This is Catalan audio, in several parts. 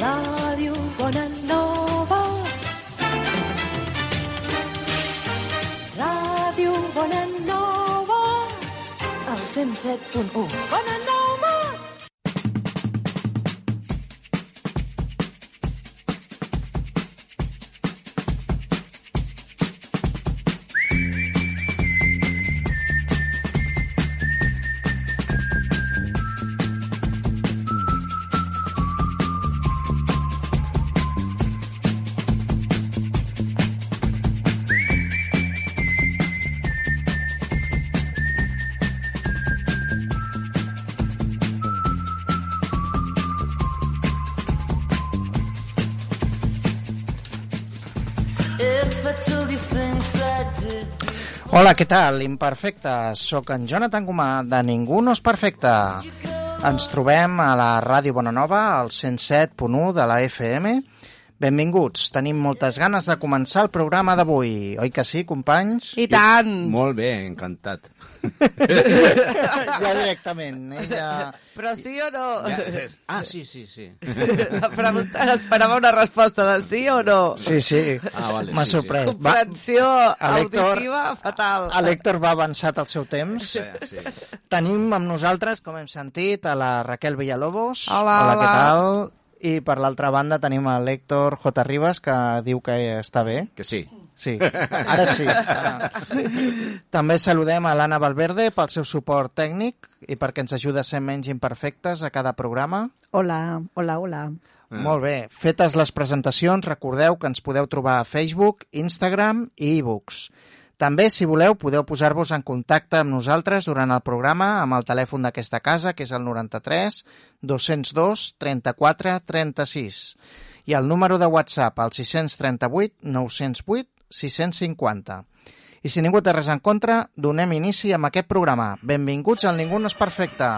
Ràdio Bonanova. Ràdio Bonanova. El 107.1. Bonanova. Hola, què tal? Imperfecte. Soc en Jonathan Gomà, de Ningú no és perfecte. Ens trobem a la Ràdio Bonanova, al 107.1 de la FM. Benvinguts. Tenim moltes ganes de començar el programa d'avui. Oi que sí, companys? I tant! Molt bé, encantat. ja directament. Ella... Però sí o no? Ja, ah, sí, sí, sí. La pregunta esperava una resposta de sí o no. Sí, sí. Ah, vale, M'ha sí, sí. sorprès. Va, Comprensió L'Hèctor- auditiva fatal. L'Hèctor va avançat al seu temps. Sí, sí. Tenim amb nosaltres, com hem sentit, a la Raquel Villalobos. Hola, hola. què hola. tal? I per l'altra banda tenim a l'Hèctor J. Ribas, que diu que està bé. Que sí. Sí, ara sí. Ara. També saludem a l'Anna Valverde pel seu suport tècnic i perquè ens ajuda a ser menys imperfectes a cada programa. Hola, hola, hola. Ah. Molt bé. Fetes les presentacions, recordeu que ens podeu trobar a Facebook, Instagram i e-books. També, si voleu, podeu posar-vos en contacte amb nosaltres durant el programa amb el telèfon d'aquesta casa, que és el 93 202 34 36. I el número de WhatsApp, el 638 908 650. I si ningú té res en contra, donem inici amb aquest programa. Benvinguts al Ningú no és perfecte.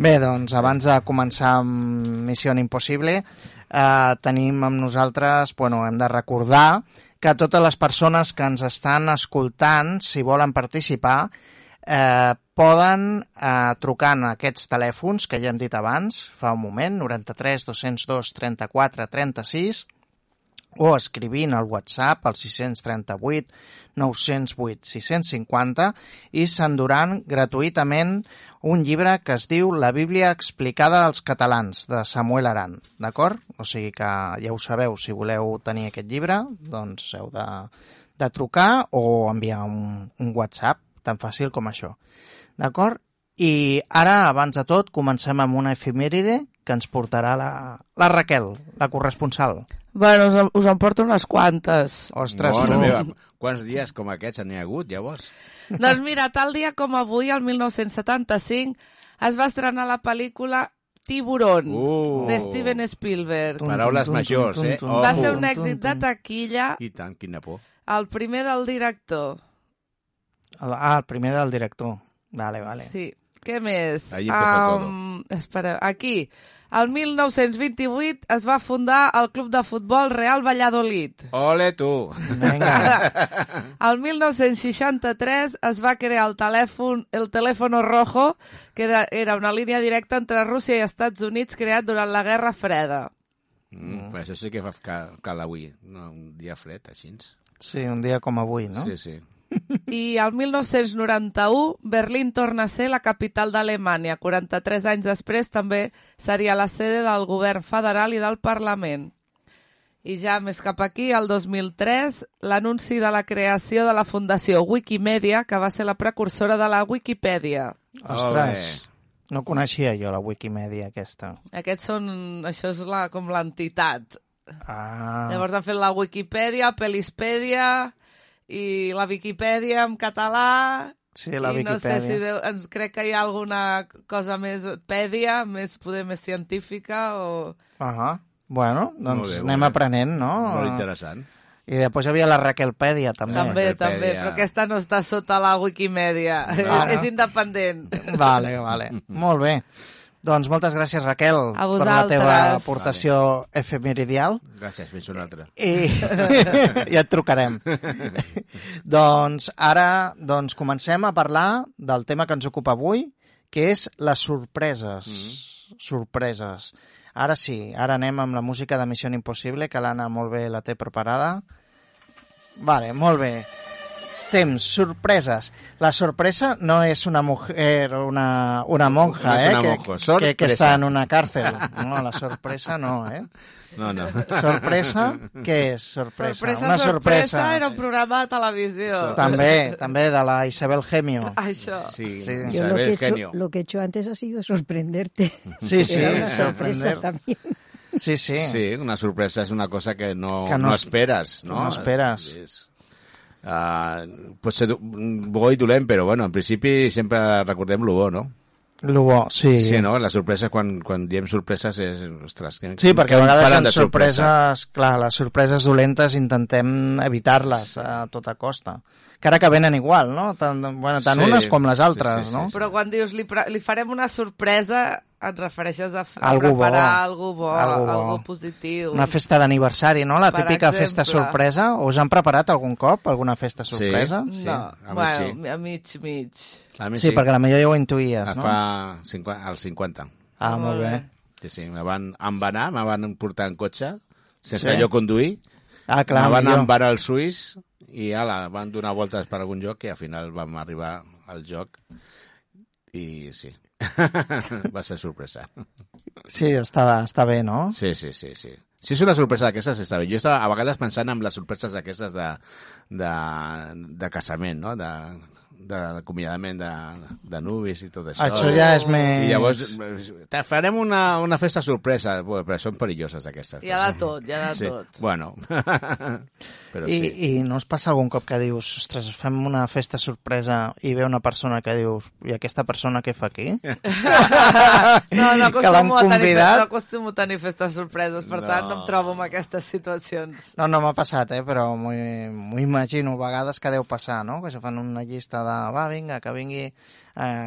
Bé, doncs, abans de començar amb Missió Impossible, eh, tenim amb nosaltres, bueno, hem de recordar que totes les persones que ens estan escoltant, si volen participar, eh, poden eh, trucar en aquests telèfons que ja hem dit abans, fa un moment, 93 202 34 36, o escrivint al WhatsApp al 638 908 650 i s'enduran gratuïtament un llibre que es diu La Bíblia explicada als catalans, de Samuel Aran, d'acord? O sigui que ja ho sabeu, si voleu tenir aquest llibre, doncs heu de, de trucar o enviar un, un WhatsApp, tan fàcil com això. D'acord? I ara, abans de tot, comencem amb una efemèride que ens portarà la, la Raquel, la corresponsal. Bueno, us, en- us en porto unes quantes. Ostres, tu. meva, quants dies com aquests n'hi ha hagut, llavors? doncs mira, tal dia com avui, el 1975, es va estrenar la pel·lícula Tiburón, Uh. de Steven Spielberg. Tum, Paraules tum, tum, majors, tum, eh? tum, Oh. Va tum, ser tum, un èxit tum, de tum. taquilla, I tant, quina por. el primer del director. El- Ah, el primer del director. Vale, vale. Sí. Què més? Ahí empezó Am, espera, aquí. El 1928 es va fundar el Club de Futbol Real Valladolid. Ole, tu! Vinga. El 1963 es va crear el telèfon, el telèfono rojo, que era, era una línia directa entre Rússia i Estats Units creat durant la Guerra Freda. Mm, però això sí que fa cal, cal avui, no, un dia fred, així. Sí, un dia com avui, no? Sí, sí. I el 1991 Berlín torna a ser la capital d'Alemanya. 43 anys després també seria la sede del govern federal i del Parlament. I ja més cap aquí, el 2003, l'anunci de la creació de la Fundació Wikimedia, que va ser la precursora de la Wikipedia. Ostres, no coneixia jo la Wikimedia aquesta. Aquests són... Això és la, com l'entitat. Ah, Llavors han fet la Wikipedia, Pelispedia i la Wikipedia en català sí, la I no sé si deu, ens crec que hi ha alguna cosa més pèdia, més poder més científica o... Ah, bueno, Molt doncs bé, anem bé. aprenent, no? Molt interessant. I després hi havia la Raquelpèdia, també. També, també, però aquesta no està sota la Wikimedia, No. és independent. Vale, vale. Molt bé. Doncs moltes gràcies, Raquel, A per la teva aportació efemeridial. Gràcies, fins una altra. I ja et trucarem. doncs ara doncs, comencem a parlar del tema que ens ocupa avui, que és les sorpreses. Mm. Sorpreses. Ara sí, ara anem amb la música de Missió Impossible, que l'Anna molt bé la té preparada. Vale, molt bé. Temps, sorpreses. La sorpresa no és una mujer, una, una monja, No és eh? una que, monja, que, sorpresa. que està en una càrcel. No, la sorpresa no, eh? No, no. Sorpresa? Què és sorpresa? Sorpresa, Una sorpresa, era un programa de televisió. També, també de la Isabel Gemio. Això. Sí, Sí. Yo lo que, he Isabel hecho, Genio. lo que he hecho antes ha sido sorprenderte. Sí, sí, Era una sorprender. sorpresa también. Sí, sí. Sí, una sorpresa és una cosa que no, Que no no, es- esperes, no? no esperes. És, uh, pot ser bo i dolent, però bueno, en principi sempre recordem lo bo, no? Lo bo, sí. Sí, no? La sorpresa, quan, quan diem sorpreses, és... Ostres, que, Sí, perquè que a vegades en de sorpresa? sorpreses, clar, les sorpreses dolentes intentem evitar-les a tota costa. Encara que venen igual, no? Tant, bueno, tant Sí, unes com les sí, altres, sí, sí, no? sí. Però quan dius li, li farem una sorpresa, et refereixes a, a Algo bo. preparar algo bo, Algo bo. algo positiu. Una festa d'aniversari, no? La Per típica exemple. festa sorpresa. Us han preparat algun cop alguna festa Sí. sorpresa? Sí, no, a mi bueno, sí. a mig, mig. A mi Sí, perquè la millor ja ho intuïes, Ah, no? Fa 50, als 50. Ah, molt Molt bé. bé. Sí, sí, me van, em va anar, me van portar en cotxe, sense Sí. sí. jo conduir, Ah, clar, me van millor. al suís i ala, van donar voltes per algun lloc i al final vam arribar al joc i sí, va ser sorpresa. Sí, està, està bé, no? Sí, sí, sí, sí. Si és una sorpresa d'aquestes, està bé. Jo estava a vegades pensant en les sorpreses d'aquestes de, de, de casament, no? De, de l'acomiadament de, de nubis i tot això. Això ja és més... I llavors, te farem una, una festa sorpresa, però són perilloses aquestes. Hi ha de tot, hi ha de Sí, tot. bueno. però I, sí. I no us passa algun cop que dius, ostres, fem una festa sorpresa i ve una persona que dius, i aquesta persona què fa aquí? No, no Que acostumo, a tenir, convidat. no acostumo a tenir festes sorpreses, per tant no em trobo en aquestes situacions. No, no m'ha passat, eh, però m'ho imagino a vegades que deu passar, no? Que se fan una llista de, va, vinga, que vingui eh,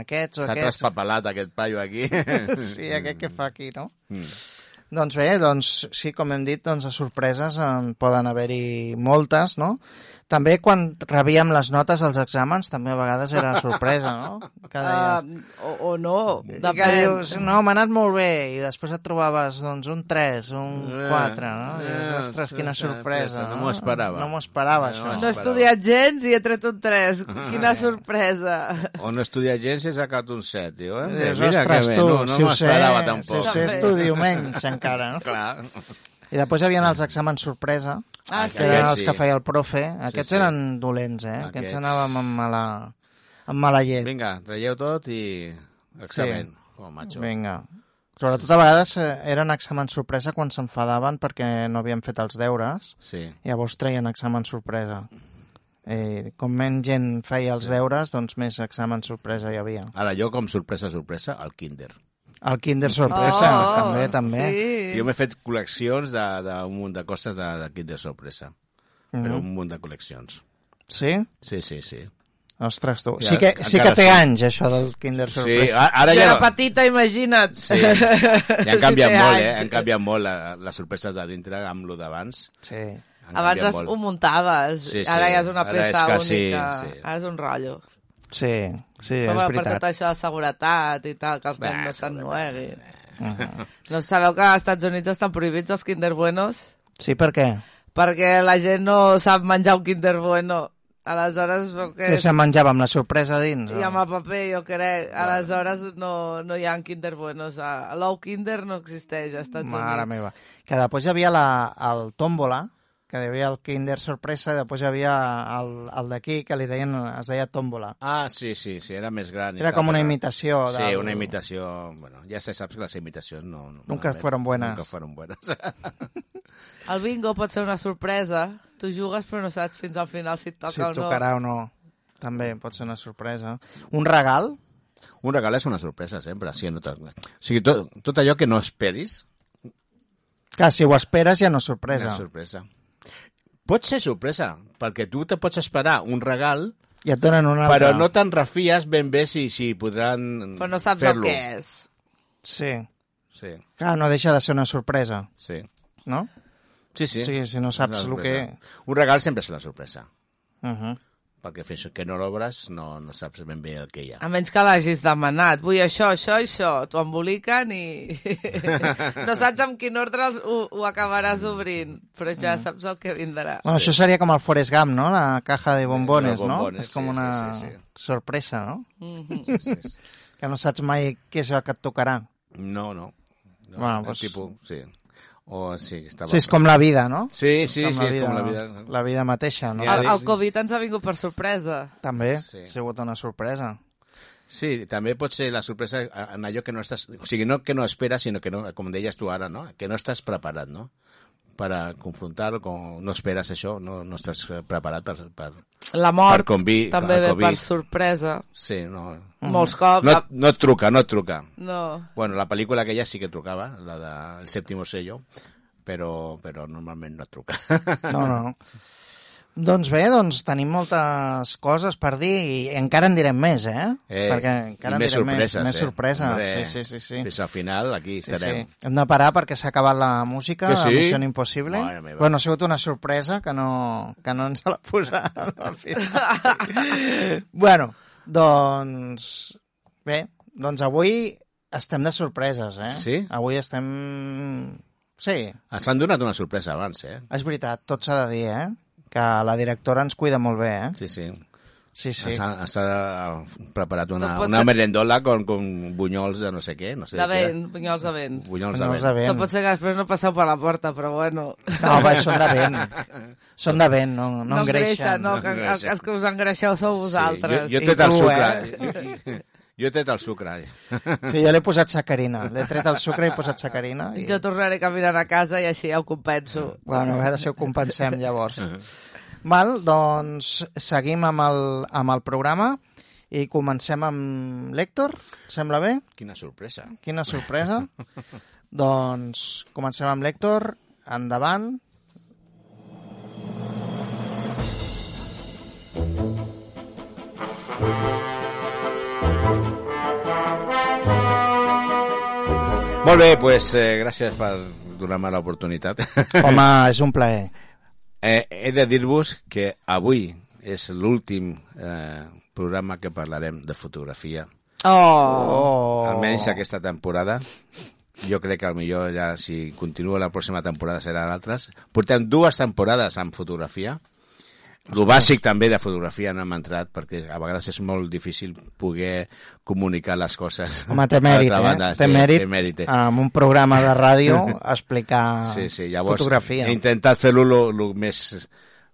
aquests o S'ha aquests. traspapelat aquest paio aquí. Sí, aquest que fa aquí, no? Mm. Doncs bé, doncs sí, com hem dit, doncs de sorpreses en poden haver-hi moltes, no? També quan rebíem les notes als exàmens, també a vegades era sorpresa, no? Que deies, Uh, o, o no, I que depèn. dius, no, m'ha anat molt bé, i després et trobaves, doncs, un 3, un Eh, 4, no? I eh, dius, ostres, sí, quina sorpresa. no m'ho esperava. No m'ho esperava, No això. m'ho No he estudiat gens i he tret un 3. Quina sorpresa. O no estudia gens i he sacat un 7, tio, eh? Dius, ostres, bé, tu, no, no si ho sé, m'esperava si tampoc. ho sé, estudio menys encara, no? Clar. I després hi havia els exàmens sorpresa, Ah, que sí? eren els sí. que feia el profe. Aquests sí. eren dolents, eh? Aquests Aquests. anàvem amb mala, amb mala llet. Vinga, traieu tot i examen. Sí. Oh, macho. Vinga. Sobretot a vegades eh, eren exàmens sorpresa quan s'enfadaven perquè no havien fet els deures. Sí. Llavors treien examen sorpresa. Eh, com menys gent feia els deures, doncs més examen sorpresa hi havia. Ara, jo com sorpresa, sorpresa, al kinder. El Kinder sorpresa, Oh, també, també. Sí. Jo m'he fet col·leccions d'un munt de coses de, de kinder sorpresa. Però un munt de col·leccions. Sí? Sí, sí, sí. Ostres, tu. Ja, Sí que, sí que té sí. anys, això del Kinder Sí, sorpresa. a- ara Jo ja... era petita, imagina't. Sí, ja han canviat té molt, eh? anys. Han canviat molt la, les sorpreses de dintre amb lo d'abans. Sí. Han Abans canviat es, molt. ho muntaves, Sí, sí. ara ja és una Ara peça és quasi- única, sí. ara és un rotllo. Sí, sí, Però, és bueno, per tot veritat. això de seguretat i tal, que els nens no seguretat. s'ennueguin. Uh-huh. No sabeu que als Estats Units estan prohibits els Kinder Buenos? Sí, per què? Perquè la gent no sap menjar un Kinder Bueno. Aleshores, que... Que se menjava amb la sorpresa dins? I amb el paper, jo crec. Aleshores no, no hi ha Kinder Buenos. A- L'ou Kinder no existeix als Estats Mare Units. meva. Que després hi havia la, el tòmbola, que hi havia el Kinder sorpresa, i després hi havia el, el d'aquí, que li deien, es deia tòmbola. Ah, sí, sí, sí, era més gran. Era com una imitació. Sí, del- una imitació... Bueno, ja se saps que les imitacions no... no Nunca no, fueron buenas. Nunca fueron buenas. El bingo pot ser una sorpresa. Tu jugues però no saps fins al final si et toca Si o no. tocarà o no. També pot ser una sorpresa. Un regal? Un regal és una sorpresa, sempre. Sí, no. O sigui, tot, tot allò que no esperis Que si ho esperes ja no és és sorpresa. una sorpresa. Pot ser sorpresa, perquè tu te pots esperar un regal, I et donen una altra. però no te'n refies ben bé si, si podran Però no saps el que és. Sí. Sí, Clar, no deixa de ser una sorpresa, sí. no? Sí, sí. O sigui, si no saps el que... Un regal sempre és una sorpresa. Uh -huh. Perquè fins que no l'obres no, no saps ben bé el que hi ha. A menys que l'hagis demanat. Vull això, això i això. T'ho emboliquen i... no saps amb quin ordre els, ho, ho acabaràs obrint, però ja saps el que vindrà. Bueno, això seria com el Forrest Gump, no? La caja de bombones, no? bombones, És com una sí, sí, sí. sorpresa, no? Sí, sí, sí. Que no saps mai què és el que et tocarà. No, no. no Bueno, pues- tipus, sí. O, sí, estava... Sí, és com la vida, no? Sí, sí, com sí, la és vida, com la vida. La vida mateixa, no? El, el Covid ens ha vingut per sorpresa. També, Sí. ha sigut una sorpresa. Sí, també pot ser la sorpresa en allò que no estàs... O sigui, no que no esperes, sinó que, no, com deies tu ara, no? que no estàs preparat, no? Per a confrontar-ho, com no esperes això, no, no estàs eh, preparat per... per... La mort Per convi- també ve per sorpresa. Sí, no... Molts cops. No, la- no et truca, no et truca. No. Bueno, la pel·lícula aquella sí que trucava, la de El sèptimo sello, però, però normalment no et truca. No, no, no. Doncs bé, doncs tenim moltes coses per dir i encara en direm més, eh? Eh, Perquè encara en més direm sorpreses, més, més eh? sorpreses. Hombre, sí, sí, sí, sí. Fins al final, aquí Sí, sí. estarem. Hem de parar perquè s'ha acabat la música Que sí? de Missió Impossible. Bueno, ha sigut una sorpresa que no, que no ens la posaran al final. bueno, doncs... Bé, doncs avui estem de sorpreses, eh? Sí? Avui estem... Sí, Ens han donat una sorpresa abans, eh? és veritat, tot s'ha de dir, eh? Que la directora ens cuida molt bé, eh? Sí, sí. Sí, sí. Ens, ha, ens ha preparat una, Tot una ser- merendola con, con bunyols de no sé què. No sé De què vent, bunyols de vent. Bunyols No de vent. Tot pot ser que després no passeu per la porta, però bueno. No, va, són de vent. Són de vent, no, no, no engreixen. no, que, No engreixen. els que us engreixeu sou vosaltres. Sí, jo, jo he I tret el tu, sucre. eh? Jo, he tret el sucre. Sí, jo l'he posat sacarina. L'he tret el sucre i he posat sacarina. I... Jo tornaré caminant a casa i així ja ho compenso. Bueno, a veure si ho compensem llavors. Val, doncs seguim amb el, amb el programa i comencem amb l'Hèctor, sembla bé? Quina sorpresa. Quina sorpresa. doncs comencem amb l'Hèctor, endavant. Molt bé, pues, eh, gràcies per donar-me l'oportunitat. Home, és un plaer. eh, he de dir-vos que avui és l'últim eh, programa que parlarem de fotografia. Oh! Almenys aquesta temporada. Jo crec que millor ja si continua la pròxima temporada seran altres. Portem dues temporades amb fotografia. El bàsic també de fotografia no hem entrat perquè a vegades és molt difícil poder comunicar les coses. Home, té mèrit, eh? banda. Té Sí, mèrit, té mèrit. eh? amb un programa de ràdio explicar Sí, sí, llavors fotografia. he intentat fer-lo el més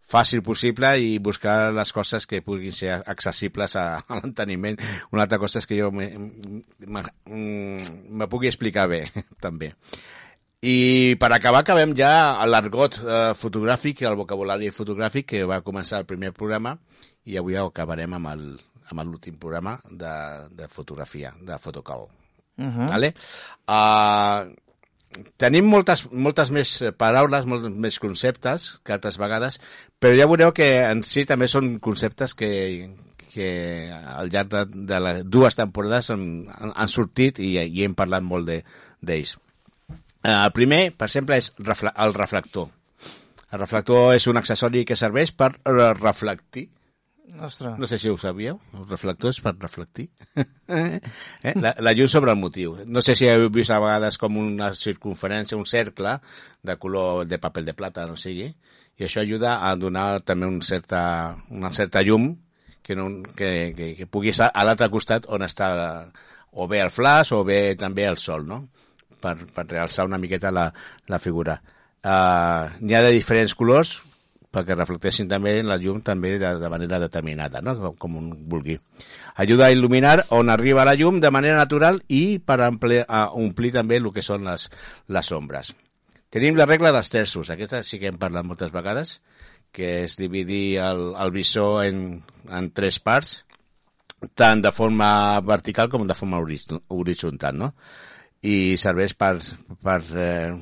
fàcil possible i buscar les coses que puguin ser accessibles a, a l'enteniment. Una altra cosa és que jo me, me, mm, me pugui explicar bé, també. I per acabar, acabem ja l'argot eh, fotogràfic, el vocabulari fotogràfic que va començar el primer programa i avui acabarem amb el amb l'últim programa de, de fotografia, de Fotocall. Uh -huh. Vale? Uh, tenim moltes, moltes més paraules, molts més conceptes que altres vegades, però ja veureu que en si també són conceptes que, que al llarg de, de les dues temporades han, han, sortit i, i hem parlat molt de- d'ells. Eh, el primer, per exemple, és el reflector. El reflector és un accessori que serveix per eh, reflectir Ostres. no sé si ho sabíeu, el reflector és per reflectir. eh? la, la llum sobre el motiu. No sé si heu vist a vegades com una circunferència, un cercle de color de paper de plata, no sigui, i això ajuda a donar també un certa, una certa llum que, no, que, que, que pugui estar a l'altre costat on està o bé el flash o bé també el sol, no? Per, per realçar una miqueta la, la figura. Uh, N'hi ha de diferents colors, perquè reflecteixin també la llum també de, de manera determinada, no? com, com un vulgui. Ajuda a il·luminar on arriba la llum de manera natural i per ampli, a omplir també el que són les, les ombres. Tenim la regla dels terços, aquesta sí que hem parlat moltes vegades, que és dividir el, el visor en, en tres parts, tant de forma vertical com de forma horitzontal, no? I serveix per, per eh,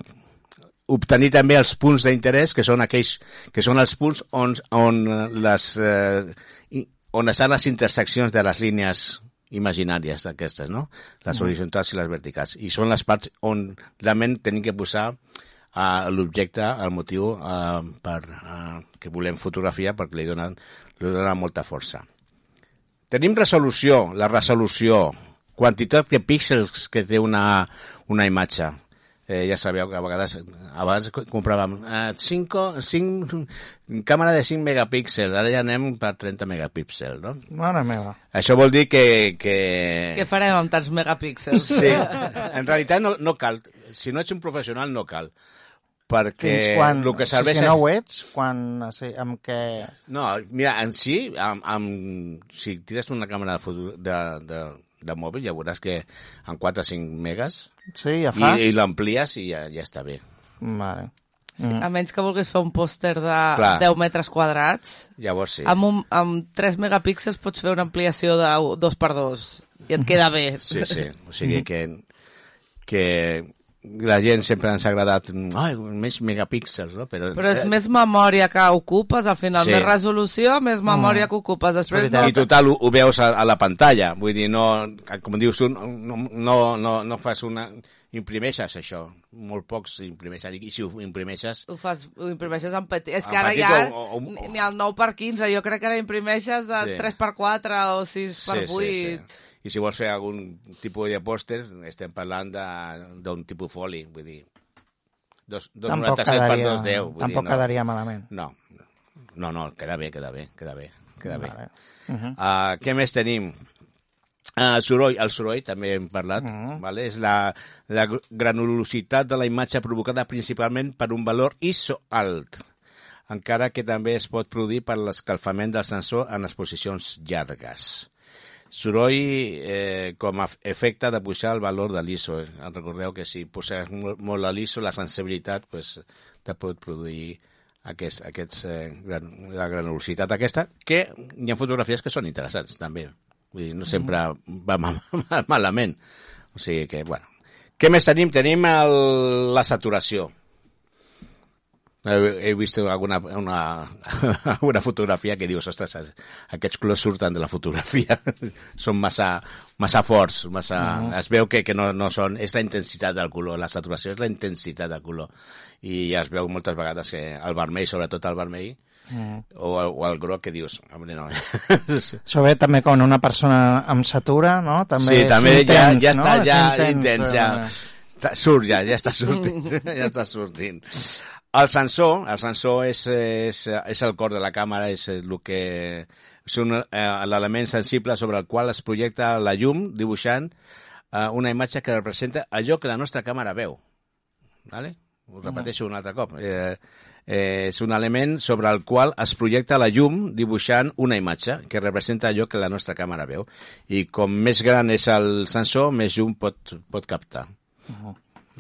obtenir també els punts d'interès, que són aquells que són els punts on, on les eh, on estan les interseccions de les línies imaginàries aquestes, no? Les horitzontals i les verticals. I són les parts on realment tenim que posar uh, l'objecte, el motiu uh, per, uh, que volem fotografiar perquè li donen, li donen molta força. Tenim resolució, la resolució, quantitat de píxels que té una, una imatge. Eh, ja sabeu que a vegades, a vegades compràvem eh, 5, 5, càmera de 5 megapíxels, ara ja anem per 30 megapíxels, no? Mare meva. Això vol dir que... que... Què farem amb tants megapíxels? Sí, en realitat no, no cal. Si no ets un professional, no cal. Perquè Fins quan, el que serveix... si, si no ho ets, quan, sí, amb què... No, mira, en si, amb, amb, si tires una càmera de, foto, de, de, de mòbil, ja veuràs que en 4 o 5 megas Sí, ja i, fas? i l'amplies i ja, ja està bé. Vale. Sí, a menys que vulguis fer un pòster de Clar. 10 metres quadrats, Llavors sí. amb, un, amb 3 megapíxels pots fer una ampliació de 2x2 i et queda bé. Sí, sí. O sigui que, que la gent sempre ens ha agradat ai, més megapíxels, no? Però, Però és més memòria que ocupes, al final, Sí. més resolució, més memòria que ocupes. Després no, I total, ho, ho veus a, a la pantalla. Vull dir, no, com dius tu, no, no, no, no fas una... Imprimeixes això. Molt pocs imprimeixen. I si ho imprimeixes... ho, fas, ho imprimeixes en petit. És En que ara petit ja o- o- o- ni el 9 per 15, jo crec que ara imprimeixes de Sí. 3 per 4 o 6 per 8. I si vols fer algun tipus de pòster, estem parlant d'un tipus foli, vull dir... Dos, dos Tampoc 97 per quedaria, 210. Vull tampoc dir, no. quedaria malament. No, no, no, queda bé, queda bé, queda bé, queda bé. Vale. Uh -huh. Uh, què més tenim? Uh, soroll, el soroll també hem parlat, uh. -huh. vale? és la, la granulositat de la imatge provocada principalment per un valor ISO alt, encara que també es pot produir per l'escalfament del sensor en exposicions llargues. Soroll eh, com a efecte de pujar el valor de l'ISO. Eh? Recordeu que si poses molt, a l'ISO, la sensibilitat pues, te pot produir aquest, aquests, eh, gran, la granulositat aquesta, que hi ha fotografies que són interessants, també. Vull dir, no sempre va ma ma malament. O sigui que, bueno. Què més tenim? Tenim el, la saturació. He, he vist alguna, una, alguna fotografia que dius, ostres, aquests colors surten de la fotografia. són massa, massa forts, massa... Uh -huh. Es veu que, que no, no són... És la intensitat del color, la saturació és la intensitat del color. I ja es veu moltes vegades que el vermell, sobretot el vermell, Mm. o, el, o el groc que dius, no. Això ve també quan una persona amb satura, no? També sí, també ja, intens, ja no? està És ja intens, ja. eh, Està, surt ja, ja està sortint, ja està sortint. El sensor, el sensor és, és, és el cor de la càmera, és el que és un, eh, l'element sensible sobre el qual es projecta la llum dibuixant eh, una imatge que representa allò que la nostra càmera veu. Vale? Ho repeteixo un altre cop. Eh, eh, és un element sobre el qual es projecta la llum dibuixant una imatge que representa allò que la nostra càmera veu. I com més gran és el sensor, més llum pot, pot captar.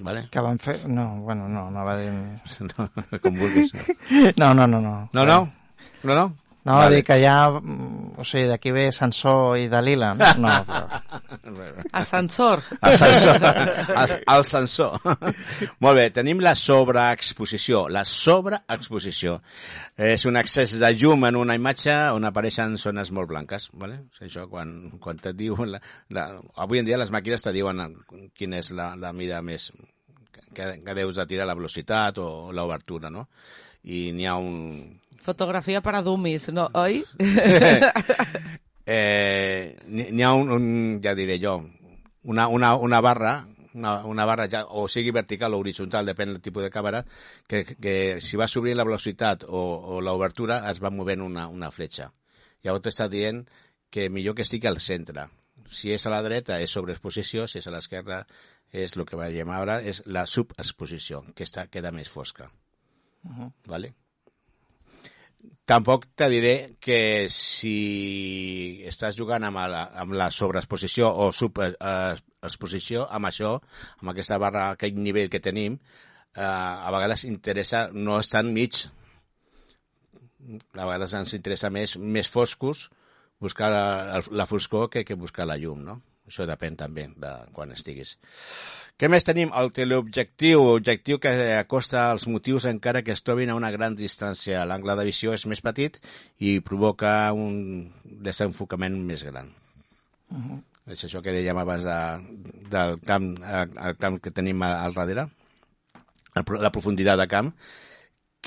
Vale? Que van fer... No, bueno, no, no va dir... No. No, no, no, no. No, no? No, no? No, va dir que ja... mm, O sigui, d'aquí ve Sansó i Dalila, no? No, però... Ascensor. El sensor. El, sensor. Molt bé, tenim la sobreexposició. La sobreexposició. És un excés de llum en una imatge on apareixen zones molt blanques. Vale? Això quan, quan et diuen... La, la, avui en dia les màquines te diuen quina és la, la mida més que, que deus de tirar la velocitat o l'obertura, no? I n'hi ha un, Fotografia per a dummies, no, oi? eh, n'hi ha un, un, ja diré jo, una, una, una barra, una, una barra ja, o sigui vertical o horitzontal, depèn del tipus de càmera, que, que si va subir la velocitat o, o l'obertura es va movent una, una fletxa. Llavors t'està dient que millor que estigui al centre. Si és a la dreta és sobreexposició, si és a l'esquerra és el que veiem ara, és la subexposició, que està, queda més fosca. Uh -huh. vale? Tampoc te diré que si estàs jugant amb la, amb la sobreexposició o subexposició, amb això, amb aquesta barra, aquest nivell que tenim, eh, a vegades interessa no estar mig. A vegades ens interessa més, més foscos, buscar la, la foscor que, que buscar la llum, no? Això depèn també de quan estiguis. Què més tenim? El teleobjectiu, objectiu que acosta els motius encara que es trobin a una gran distància. L'angle de visió és més petit i provoca un desenfocament més gran. Uh -huh. és això que dèiem abans de, del camp, el camp que tenim a- al darrere, la profunditat de camp,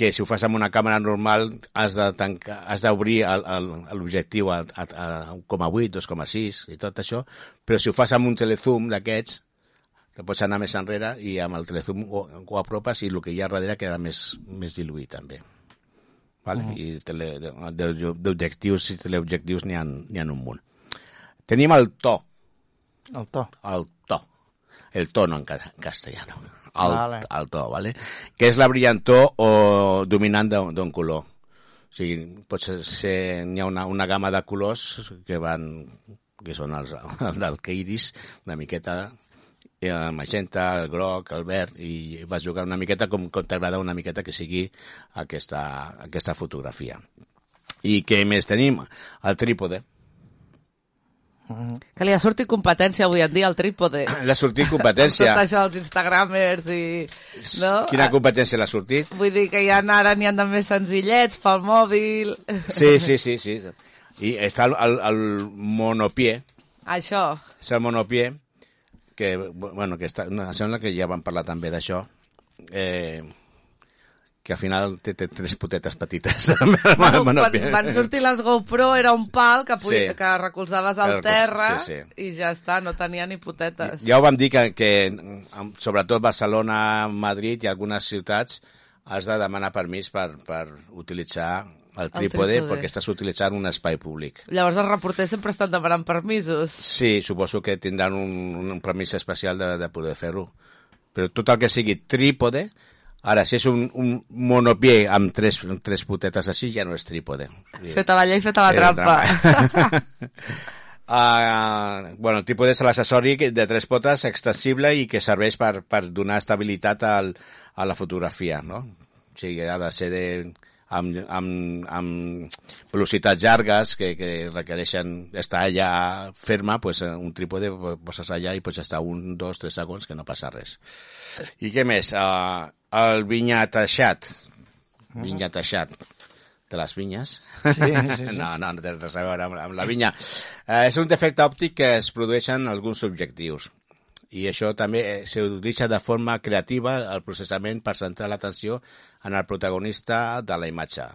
que si ho fas amb una càmera normal has de tancar, has d'obrir l'objectiu a, a, a 1,8, 2,6 i tot això, però si ho fas amb un telezoom d'aquests, te pots anar més enrere i amb el telezoom ho, ho apropes i el que hi ha darrere queda més, més diluït també. Vale? Uh -huh. I d'objectius i teleobjectius n'hi ha, ha un munt. Tenim el to, El to. el to, el tono en, ca- en castellano, el, Vale. el to, ¿vale? que és la brillantor o dominant d'un color. O sigui, pot ser, ser n'hi ha una, una gamma de colors que van que són els, els d'arqueiris, una miqueta el magenta, el groc, el verd, i vas jugar una miqueta com, com t'agrada una miqueta que sigui aquesta, aquesta fotografia. I què més tenim? El trípode. Que li ha sortit competència avui en dia al trípode. L'ha sortit Tot competència. això, els instagramers i... No? Quina competència l'ha sortit? Vull dir que ja ara n'hi han de més senzillets pel mòbil. Sí, sí, sí, sí. I està el, el, el monopié, Això. és el monopié, que, bueno, que està, sembla que ja vam parlar també d'això, eh, que al final té, té tres potetes petites. el Bueno, monopié. quan van sortir les GoPro era un pal que, pugui, Sí. que recolzaves al recol- terra sí, sí. i ja està, no tenia ni potetes. Ja ho vam dir que, que sobretot Barcelona, Madrid i algunes ciutats has de demanar permís per, per utilitzar el trípode, trípode. perquè estàs utilitzant un espai públic. Llavors els reporters sempre estan demanant permisos. Sí, suposo que tindran un, un permís especial de, de poder fer-ho. Però tot el que sigui trípode, ara, si és un, un monopié amb tres, tres potetes així, ja no és trípode. Feta la llei, feta la Era trampa. Uh, bueno, el trípode és l'accessori de tres potes extensible i que serveix per, per donar estabilitat al, a la fotografia, no? O sigui, ha de ser de, amb, amb, amb velocitats llargues que, que requereixen estar allà ferma, pues, eh, un trípode poses allà i pots estar un, dos, tres segons que no passa res. I què més? Uh, el vinyateixat. Vinyateixat de les vinyes. Sí, sí, sí. No, no, no té res a veure amb, amb la vinya. Eh, és un defecte òptic que es produeix en alguns objectius. I això també eh, s'utilitza de forma creativa el processament per centrar l'atenció en el protagonista de la imatge.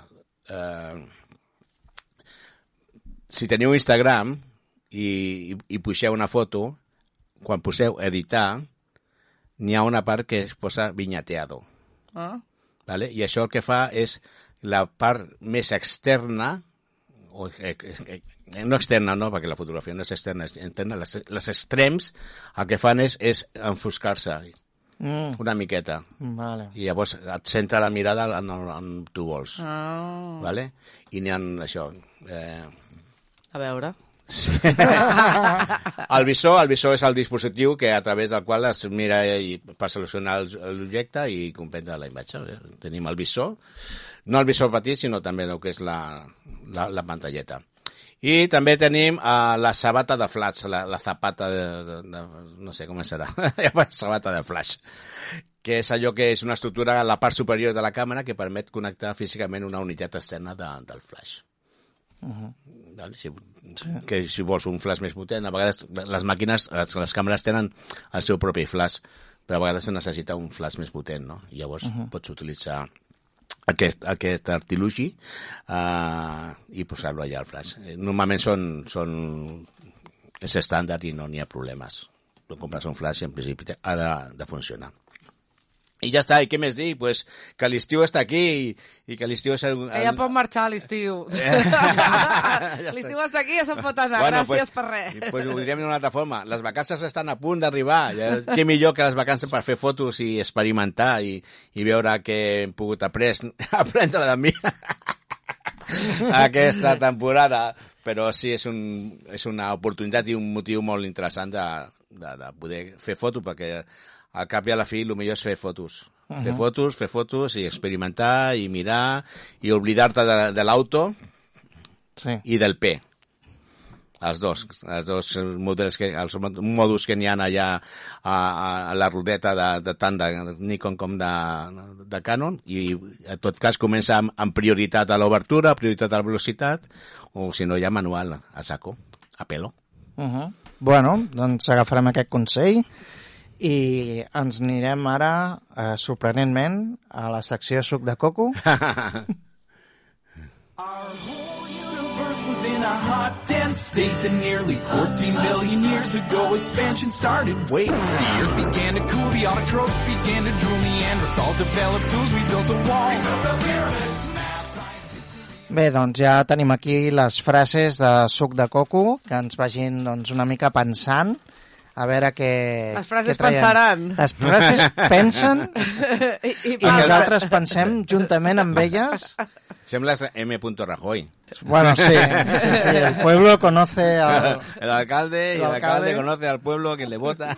Eh, si teniu Instagram i, i, i puixeu una foto, quan poseu editar, n'hi ha una part que es posa vinyateado. Ah? ¿vale? I això el que fa és la part més externa, o, eh, eh, no externa, no, perquè la fotografia no és externa, és interna, les, les extrems el que fan és, és enfoscar-se Mm, una miqueta. vale. I llavors et centra la mirada en, en, en tu vols. ah. Vale? I n'hi ha això. Eh, A veure. Sí. el visor, el visor és el dispositiu que a través del qual es mira i, per seleccionar el- l'objecte i comprendre la imatge. Tenim el visor, no el visor petit, sinó també el que és la, la, la pantalleta. I també tenim uh, la sabata de flash, la, la zapata de, de, de, no sé com serà, sabata de flash, que és allò que és una estructura a la part superior de la càmera que permet connectar físicament una unitat externa de, del flash. Vale? Si, que si vols un flash més potent, a vegades les màquines, les, les càmeres tenen el seu propi flash, però a vegades se necessita un flash més potent, no? I llavors uh -huh. pots utilitzar aquest, aquest artilugi uh, i posar-lo allà al flash. Eh, Normalment són, són és estàndard i no n'hi ha problemes. Tu compres un flash i en principi ha de, de funcionar. I ja està, i què més dir? Pues que l'estiu està aquí i, i que l'estiu és... El, Que ja pot marxar l'estiu. l'estiu està aquí, ja se'n pot anar. Gràcies per res. Pues ho direm d'una altra forma. Les vacances estan a punt d'arribar. Ja, què millor que les vacances per fer fotos i experimentar i, i veure què hem pogut après, aprendre de mi aquesta temporada. Però sí, és, un, és una oportunitat i un motiu molt interessant de, de, de poder fer foto, perquè al cap i a la fi el millor és fer fotos. Uh -huh. Fer fotos, fer fotos i experimentar i mirar i oblidar-te de, de l'auto Sí. i del P. Els dos, els dos models que, els mòduls que n'hi ha allà a, a la rodeta de, de tant de Nikon com de, de Canon i en tot cas comença amb, amb prioritat a l'obertura, prioritat a la velocitat o si no ja manual a saco, a pelo. Uh -huh. Bueno, doncs agafarem aquest consell i ens anirem ara, eh, sorprenentment, a la secció Suc de Coco. Our whole universe was in a hot, dense state that nearly 14 billion years ago expansion started. Wait, the earth began to cool, the autotrophs began to drool, Neanderthals developed tools, we built a wall. We built the pyramids. Bé, doncs ja tenim aquí les frases de Suc de Coco, que ens vagin doncs, una mica pensant, a veure què... Les frases què traiem. pensaran. Les frases pensen I, i, i nosaltres pensem juntament amb elles. Sembles M. Rajoy. Bueno, sí, sí, sí, el pueblo conoce al... El alcalde y el alcalde. conoce al pueblo que le vota.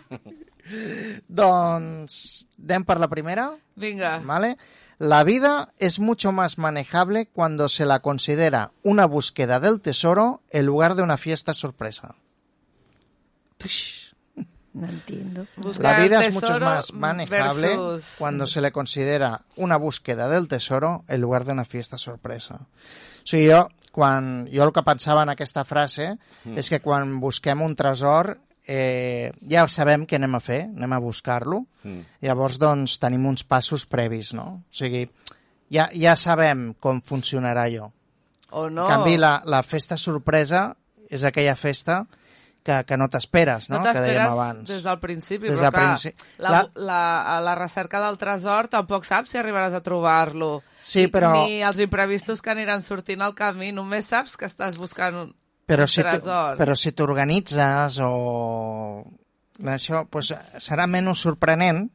Doncs anem per la primera. Vinga. ¿Vale? La vida es mucho más manejable cuando se la considera una búsqueda del tesoro en lugar de una fiesta sorpresa. Tush. No entiendo. Buscar La vida es mucho más manejable versus- cuando se le considera una búsqueda del tesoro en lugar de una fiesta sorpresa. O sigui, jo, quan, jo el que pensava en aquesta frase és que quan busquem un tresor eh, ja sabem què anem a fer, anem a buscar-lo, Mm. llavors doncs tenim uns passos previs, no? O sigui, ja, ja sabem com funcionarà allò. O En no. canvi, la, la festa sorpresa és aquella festa que, que no t'esperes, no? No que dèiem t'esperes abans. des del principi, Des però del clar, principi. la, La- la, la recerca del tresor tampoc saps si arribaràs a trobar-lo. Sí, Ni- però- Ni els imprevistos que aniran sortint al camí, només saps que estàs buscant un, però si però si t'organitzes o això pues, serà menys sorprenent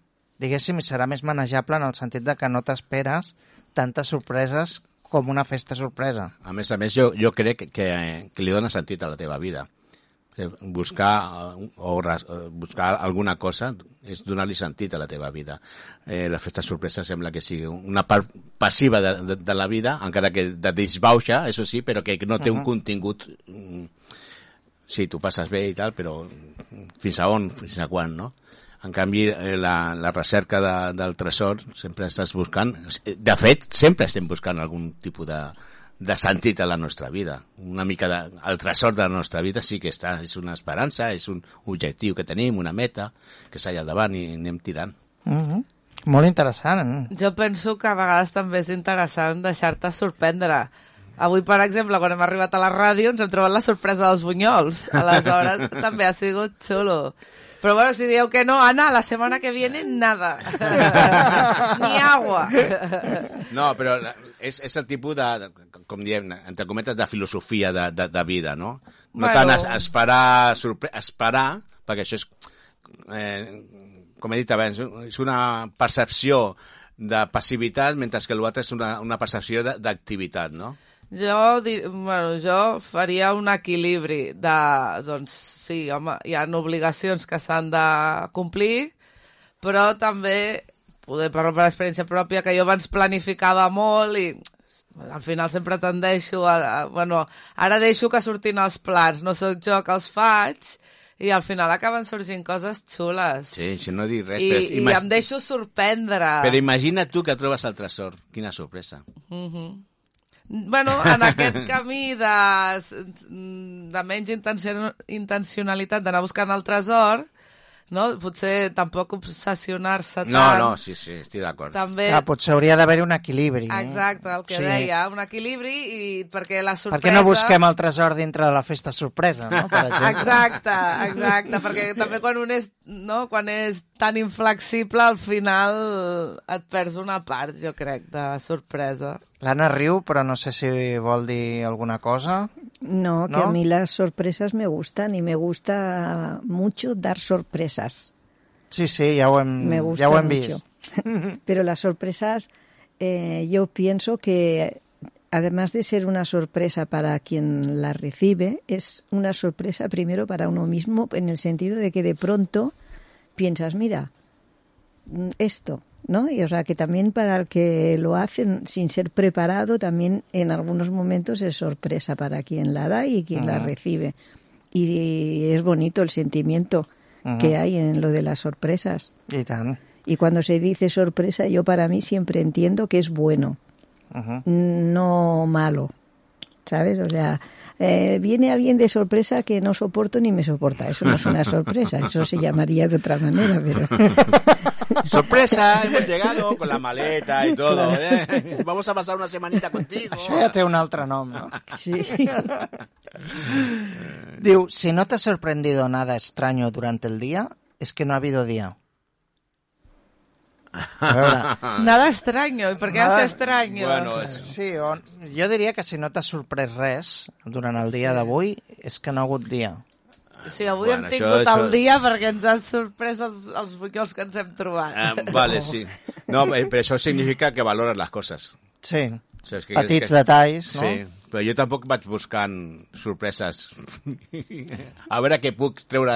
diguéssim, i serà més manejable en el sentit de que no t'esperes tantes sorpreses com una festa sorpresa. A més a més, jo, jo crec que, que li dona sentit a la teva vida. Eh, Buscar, eh, o, eh, buscar alguna cosa és donar-li sentit a la teva vida. Eh, la festa sorpresa sembla que sigui una part passiva de, de, de la vida, encara que de disbauxa, això sí, però que no té un contingut... mm, Sí, tu passes bé i tal, però fins a on, fins a quan, no? En canvi, eh, la, la recerca de, del tresor sempre estàs buscant... De fet, sempre estem buscant algun tipus de, de sentit a la nostra vida. Una mica de, el tresor de la nostra vida sí que està, és una esperança, és un objectiu que tenim, una meta, que s'ha al davant i anem tirant. Mm -hmm. Molt interessant. Jo penso que a vegades també és interessant deixar-te sorprendre. Avui, per exemple, quan hem arribat a la ràdio, ens hem trobat la sorpresa dels bunyols. Aleshores, també ha sigut xulo. Però bueno, si dieu que no, Ana, la setmana que viene, nada. Ni agua. No, però la- és, és el tipus de, de, com diem, entre cometes, de filosofia de, de, de vida, no? No Bueno. tant es, esperar, sorpre esperar, perquè això és, eh, com he dit abans, és una percepció de passivitat, mentre que l'altre és una, una percepció d'activitat, no? Jo, di- bueno, jo faria un equilibri de, doncs, sí, home, hi ha obligacions que s'han de complir, però també, poder parlar per experiència pròpia, que jo abans planificava molt i al final sempre tendeixo a, a... Bueno, ara deixo que surtin els plans, no sóc jo que els faig, i al final acaben sorgint coses xules. Sí, si no dic res. I, però, i imag- em deixo sorprendre. però imagina tu que trobes el tresor. Quina sorpresa. Bueno, en aquest camí de, de menys intencio, intencionalitat d'anar buscant el tresor, no? potser tampoc obsessionar-se tant. No, no, sí, sí, estic d'acord. També, Clar, potser hauria d'haver-hi un equilibri. eh? exacte, el que Sí. deia, un equilibri i perquè la Per sorpresa... què no busquem el tresor dintre de la festa sorpresa, no? Per exemple. Exacte, exacte, perquè també quan un és, no, quan és tan inflexible, al final et perds una part, jo crec, de sorpresa. L'Anna riu, però no sé si vol dir alguna cosa. No, que ¿No? a mí las sorpresas me gustan y me gusta mucho dar sorpresas. Sí, sí, ja ho hem, Me gusta ja ho hem mucho. vist. Pero las sorpresas, eh, yo pienso que además de ser una sorpresa para quien la recibe, es una sorpresa primero para uno mismo en el sentido de que de pronto piensas, mira, mm, esto, ¿no? Y o sea que también para el que lo hacen sin ser preparado, también en algunos momentos es sorpresa para quien la da y quien la recibe. Y es bonito el sentimiento que hay en lo de las sorpresas. I tant. Y cuando se dice sorpresa, yo para mí siempre entiendo que es bueno, Uh -huh. no malo. ¿Sabes? O sea, eh, viene alguien de sorpresa que no soporto ni me soporta. Eso no es una sorpresa, eso se llamaría de otra manera, pero... Sorpresa, hemos llegado con la maleta y todo. ¿eh? Vamos a pasar una semanita contigo. Això ja té un altre nom, no? Sí. Diu, si no te ha sorprendido nada extraño durante el día, es que no ha habido día. A veure, Nada extraño. ¿Y por qué Nada- es extraño? Bueno, sí, o, jo diria que si no t'ha sorprès res durant el dia d'avui, és que no ha hagut dia. Sí, avui Bueno, hem això- tingut això- el dia perquè ens han sorprès els, els bunyols que ens hem trobat. Eh, vale, sí. No, eh, però això significa que valores les coses. Sí, O sigui, és que, petits és que... detalls, no? Sí, però jo tampoc vaig buscant sorpreses. a veure què puc treure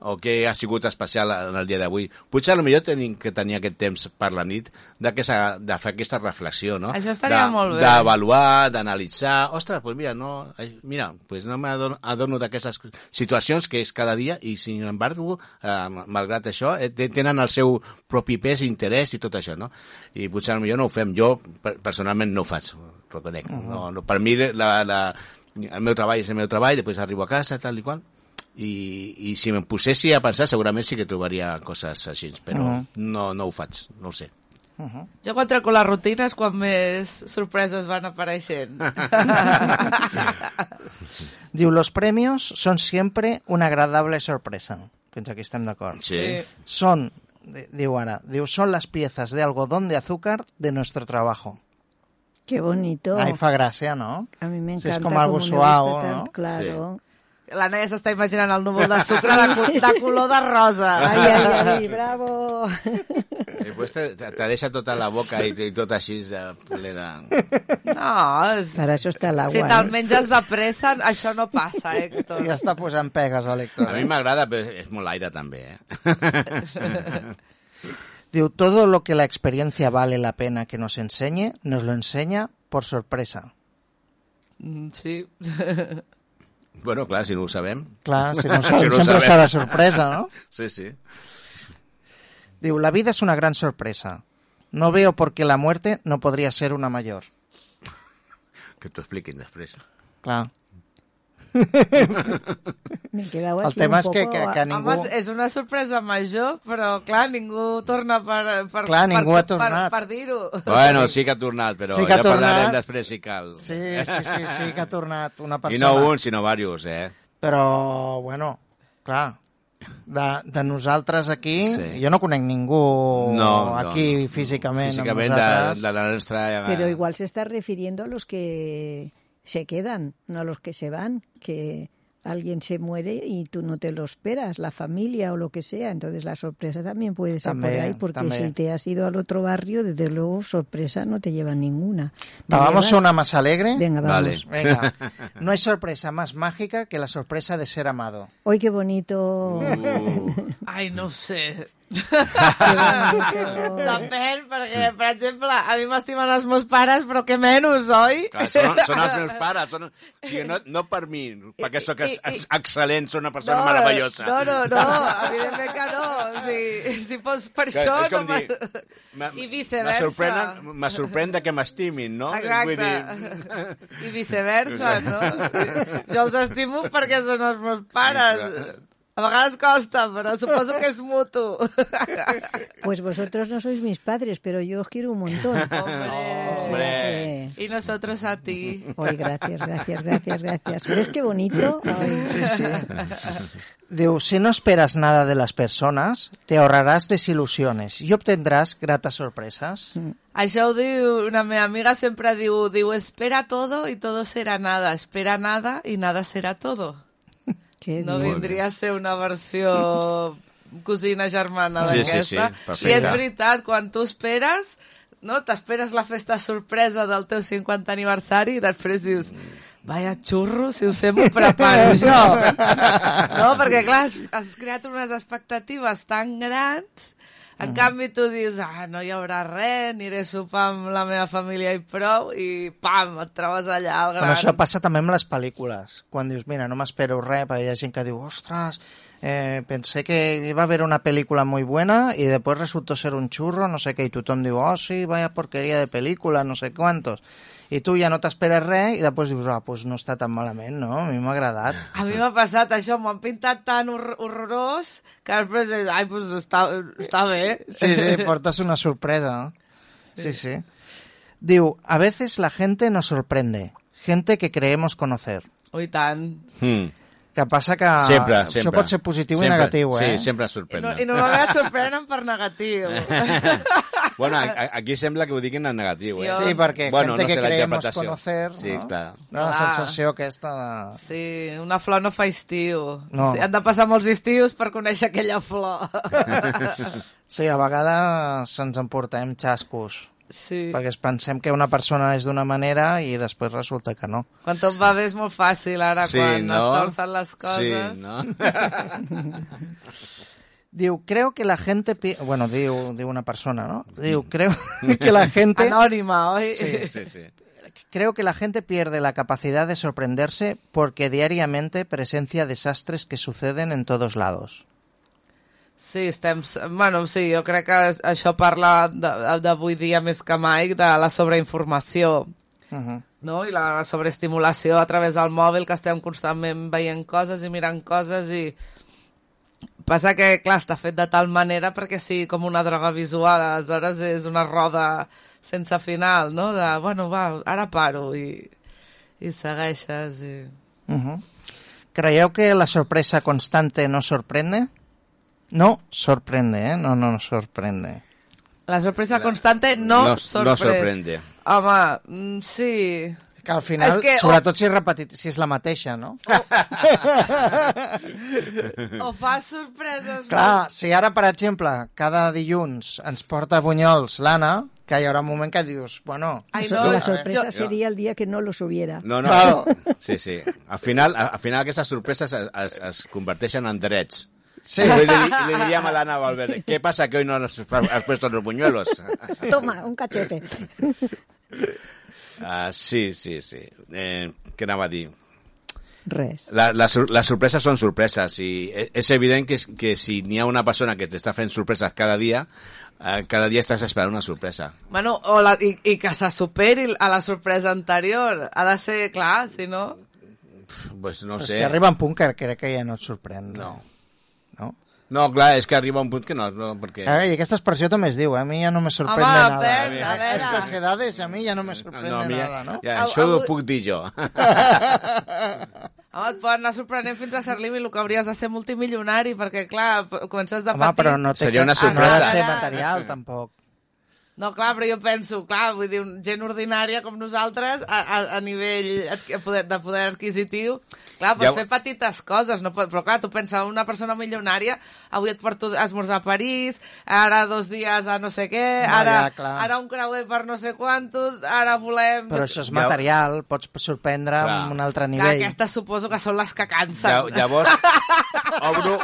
o què ha sigut especial en el dia d'avui. Potser potser tenim que tenir aquest temps per la nit de, que s'ha- de fer aquesta reflexió, no? Això estaria de, molt bé. D'avaluar, d'analitzar... Ostres, pues mira, no, mira, pues no m'adono adono d'aquestes situacions que és cada dia i, sin embargo, eh, malgrat això, eh, te- tenen el seu propi pes, interès i tot això, no? I potser potser no ho fem. Jo, per- personalment, no ho faig, reconec. no, no, per mi, la, la, el meu treball és el meu treball, després arribo a casa, tal i qual, i, i si me'n posessi a pensar segurament sí que trobaria coses així, però Mhm. no, no ho faig, no ho sé. Jo quan treco les rutines quan més sorpreses van apareixent. Diu, los premios son siempre una agradable sorpresa. Fins aquí estem d'acord. Sí. Sí. Son, di- diu ara, diu, son las piezas de algodón de azúcar de nuestro trabajo. Qué bonito. Ahí fa gràcia, no? A mí me Sí, encanta es como algo gusta ¿no? Claro. La Neia s'està imaginant el núvol de sucre de, co- de color de rosa. Ay, ay, ay, bravo. I després te, te, te deixa tota la boca i, i tot així de, ple de... No, és... Para eso está el agua. Si ¿eh? te'l menges de pressa, això no passa, Héctor. Ja està posant pegues a l'Héctor. A mi m'agrada, però és molt aire també, eh? Diu, todo lo que la experiencia vale la pena que nos enseñe, nos lo enseña por sorpresa. Mm, Sí. bueno, clar, si no ho sabem. Clar, si no ho Si sabem, no ho sempre sabem. serà sorpresa, no? Sí, sí. Diu, la vida es una gran sorpresa. No veo por qué la muerte no podría ser una mayor. Que t'ho expliquin després. Clar. Me quedado El tema és que, que, que ningú... Home, és una sorpresa major, però clar, ningú torna per, per, Clar, ningú per, ha tornat. per, per dir-ho. Bueno, sí que ha tornat, però Sí que ha ja parlarem tornat. després si cal. Sí, sí, sí, sí, que ha tornat una I persona. no un, sinó diversos, eh? Però, bueno, clar, de, de nosaltres aquí, Sí. jo no conec ningú No, no, aquí no. físicament, Físicament de, nosaltres. de la nostra... Pero igual se está refiriendo a los que se quedan, no a los que se van, que alguien se muere y tú no te lo esperas, la familia o lo que sea. Entonces la sorpresa también puede ser por ahí, porque también. si te has ido al otro barrio, desde luego sorpresa no te llevan ninguna. Va, vamos a una más alegre. Venga, vamos. Vale. Venga, no hay sorpresa más mágica que la sorpresa de ser amado. ¡Ay, qué bonito! Uh, Ai, no sé. Depèn, perquè, per exemple, a mi m'estimen els meus pares, però que menys, oi? clar, són, són els meus pares. Són, o sigui, no, no per mi, perquè sóc ex, ex, excel·lent, sóc una persona meravellosa. No, no, no, evidentment que no. Si, si fos per Que això... és com no dir, I viceversa. Me sorprèn, que m'estimin, no? Exacte. Vull dir, I viceversa, no? Jo els estimo perquè són els meus pares. A vegades costa, però suposo que és mutu. Pues vosotros no sois mis padres, pero yo os quiero un montón. Hombre. Y nosotros a ti. Ay, gracias, gracias, gracias, gracias. ¿Ves qué bonito? Ay, Sí, sí. Diu, si no esperas nada de las personas, te ahorrarás desilusiones y obtendrás gratas sorpresas. Això ho diu, una meva amiga sempre diu, diu, espera todo y todo será nada, espera nada y nada será todo. Qué No bien. vindria a ser una versió cosina germana Sí, sí, d'aquesta. sí, I perfecte. és veritat, quan tu esperes, no, t'esperes la festa sorpresa del teu 50 aniversari i després dius, vaya xurro, si ho sé, m'ho preparo jo. No, perquè clar, has, has creat unes expectatives tan grans en canvi, tu dius, ah, no hi haurà res, aniré a sopar amb la meva família i prou, i pam, et trobes allà al gran... Bueno, això passa també amb les pel·lícules. Quan dius, mira, no m'espero res, perquè hi ha gent que diu, ostres, Eh, pensé que iba a haber una película muy buena y después resultó ser un churro, no sé qué, y tothom diu, oh sí, vaya porquería de película, no sé cuántos. I tu ja no t'esperes res i després dius, ah, pues no està tan malament, no? A mi m'ha agradat. A mi m'ha passat això, m'ho han pintat tan hor horrorós que després, eh, ai, pues està, està bé. Sí, sí, portas una sorpresa. Sí, sí. Diu, a veces la gente nos sorprende, gente que creemos conocer. Ui, tant. Mm. Que passa que Sempre, això sempre. pot ser positiu sempre, i negatiu, eh? Sí, sempre I, no. I normalment sorprenen per negatiu. bueno, a- a- aquí sembla que ho diguin en negatiu, eh? Sí, perquè Bueno, gente no sé, que creemos conocer, Sí, no? clar. La Clar. sensació aquesta de... Sí, una flor no fa estiu. No. Sí, han de passar molts estius per conèixer aquella flor. Sí, a vegades se'ns emportem xascos, sí. perquè es pensem que una persona és d'una manera i després resulta que no. Quan tot va bé és molt fàcil, ara, Sí, quan no? es torcen les coses. Sí, no? Diu, creo que la gente... pi- Bueno, diu, diu una persona, ¿no? Diu, creo que la gente... Anònima, oi? Sí. sí, sí. Creo que la gente pierde la capacidad de sorprenderse porque diariamente presencia desastres que suceden en todos lados. Sí, estem... Bueno, sí, jo crec que això parla d'avui dia més que mai de la sobreinformació, Uh no? I la sobreestimulació a través del mòbil, que estem constantment veient coses i mirant coses i... Passa que, clar, està fet de tal manera perquè sí, com una droga visual, aleshores és una roda sense final, no? De, bueno, va, ara paro i, i segueixes i... -huh. ¿Creyó que la sorpresa constante no sorprende? No sorprende, ¿eh? No, no, no sorprende. La sorpresa constante no, no, sorprèn. no sorprende. Home, mm, sí... Que al final, És que- sobretot si, és repetit, si és la mateixa, no? O fas sorpreses... Clar, si ara, per exemple, cada dilluns ens porta bunyols l'Anna, que hi haurà un moment que dius, bueno... Ai, So- no, la sorpresa jo- sería el día que no los hubiera. No, no. Claro. Sí, sí. Al final, al final aquestes sorpreses es, es, es converteixen en drets. Sí. Le, le, le diríem a l'Anna Valverde, ¿qué pasa que hoy no nos has puesto los buñuelos? Toma, un cachete. Ah, sí, sí, sí. Eh, què anava a dir? Res. La, la, les sorpreses són sorpreses i e- és evident que, que si n'hi ha una persona que t'està fent sorpreses cada dia, eh, cada dia estàs esperant una sorpresa. Bueno, o la, i, i que se superi a la sorpresa anterior. Ha de ser, clar, si no... Pues no És sé. que arriba un punt que crec que ja no et sorprèn. No. no? No, clar, és que arriba un punt que no, no perquè... Eh, I aquesta expressió també es diu, eh? a mi ja no me Home, nada. Ben, a A veure. Estas edades a mi ja no me sorprende no, mira, nada, no? Ja, això ho avui- puc dir jo. Home, et poden anar sorprenent fins a cert límit el que hauries de ser multimilionari, perquè, clar, comences de Home, petit... però no té Seria una No ha sorpresa. de ser material, tampoc. No, clar, però jo penso, clar, vull dir, gent ordinària com nosaltres, a, a, a nivell de poder adquisitiu, clar, pots Ja- fer petites coses, no pot, però clar, tu pensa, una persona milionària, avui et porto a esmorzar a París, ara dos dies a no sé què, No, ara, ja, clar. ara un creuer per no sé quantos, ara volem... Però això és Ja- material, pots sorprendre Clar. amb un altre Clar, nivell. aquestes suposo que són les que Ja, cansen. llavors, obro,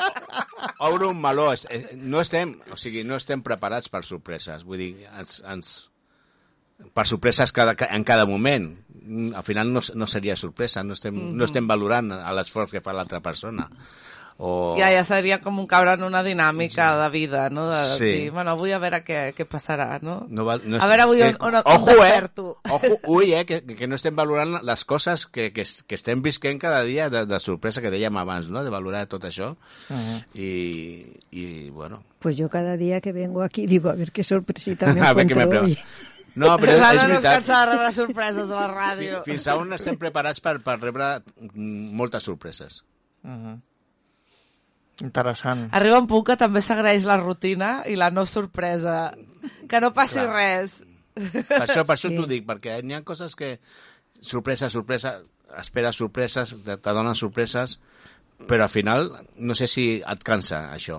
obro un meló. Eh, No estem, o sigui, no estem preparats per sorpreses. Vull dir, ens, ens, per sorpreses cada, ca- en cada moment. Mm, Al final no, no seria sorpresa, no estem, no estem valorant a l'esforç que fa l'altra persona. O... Ja, ja seria com un caure en una dinàmica de vida, no? De Sí. dir, bueno, avui a veure què, què passarà, no? No val, no A veure avui on- on- on ojo, eh? desperto. Ojo, ui, eh? Que, que no estem valorant les coses que, que, que estem visquent cada dia de, de sorpresa que dèiem abans, no? De valorar tot això. I, I, bueno... Pues yo cada día que vengo aquí digo, a ver qué sorpresita me A ver què me hoy. No, però és, és no es veritat. cansa de rebre sorpreses a la ràdio. Fins a on estem preparats per, per rebre mm, moltes sorpreses. Interessant. Arriba un punt que també s'agraeix la rutina i la no sorpresa. Que no passi Clar. res. Per això, per això Sí. t'ho dic, perquè n'hi ha coses que... Sorpresa, sorpresa, esperes sorpreses, te, te donen sorpreses, però al final no sé si et cansa això.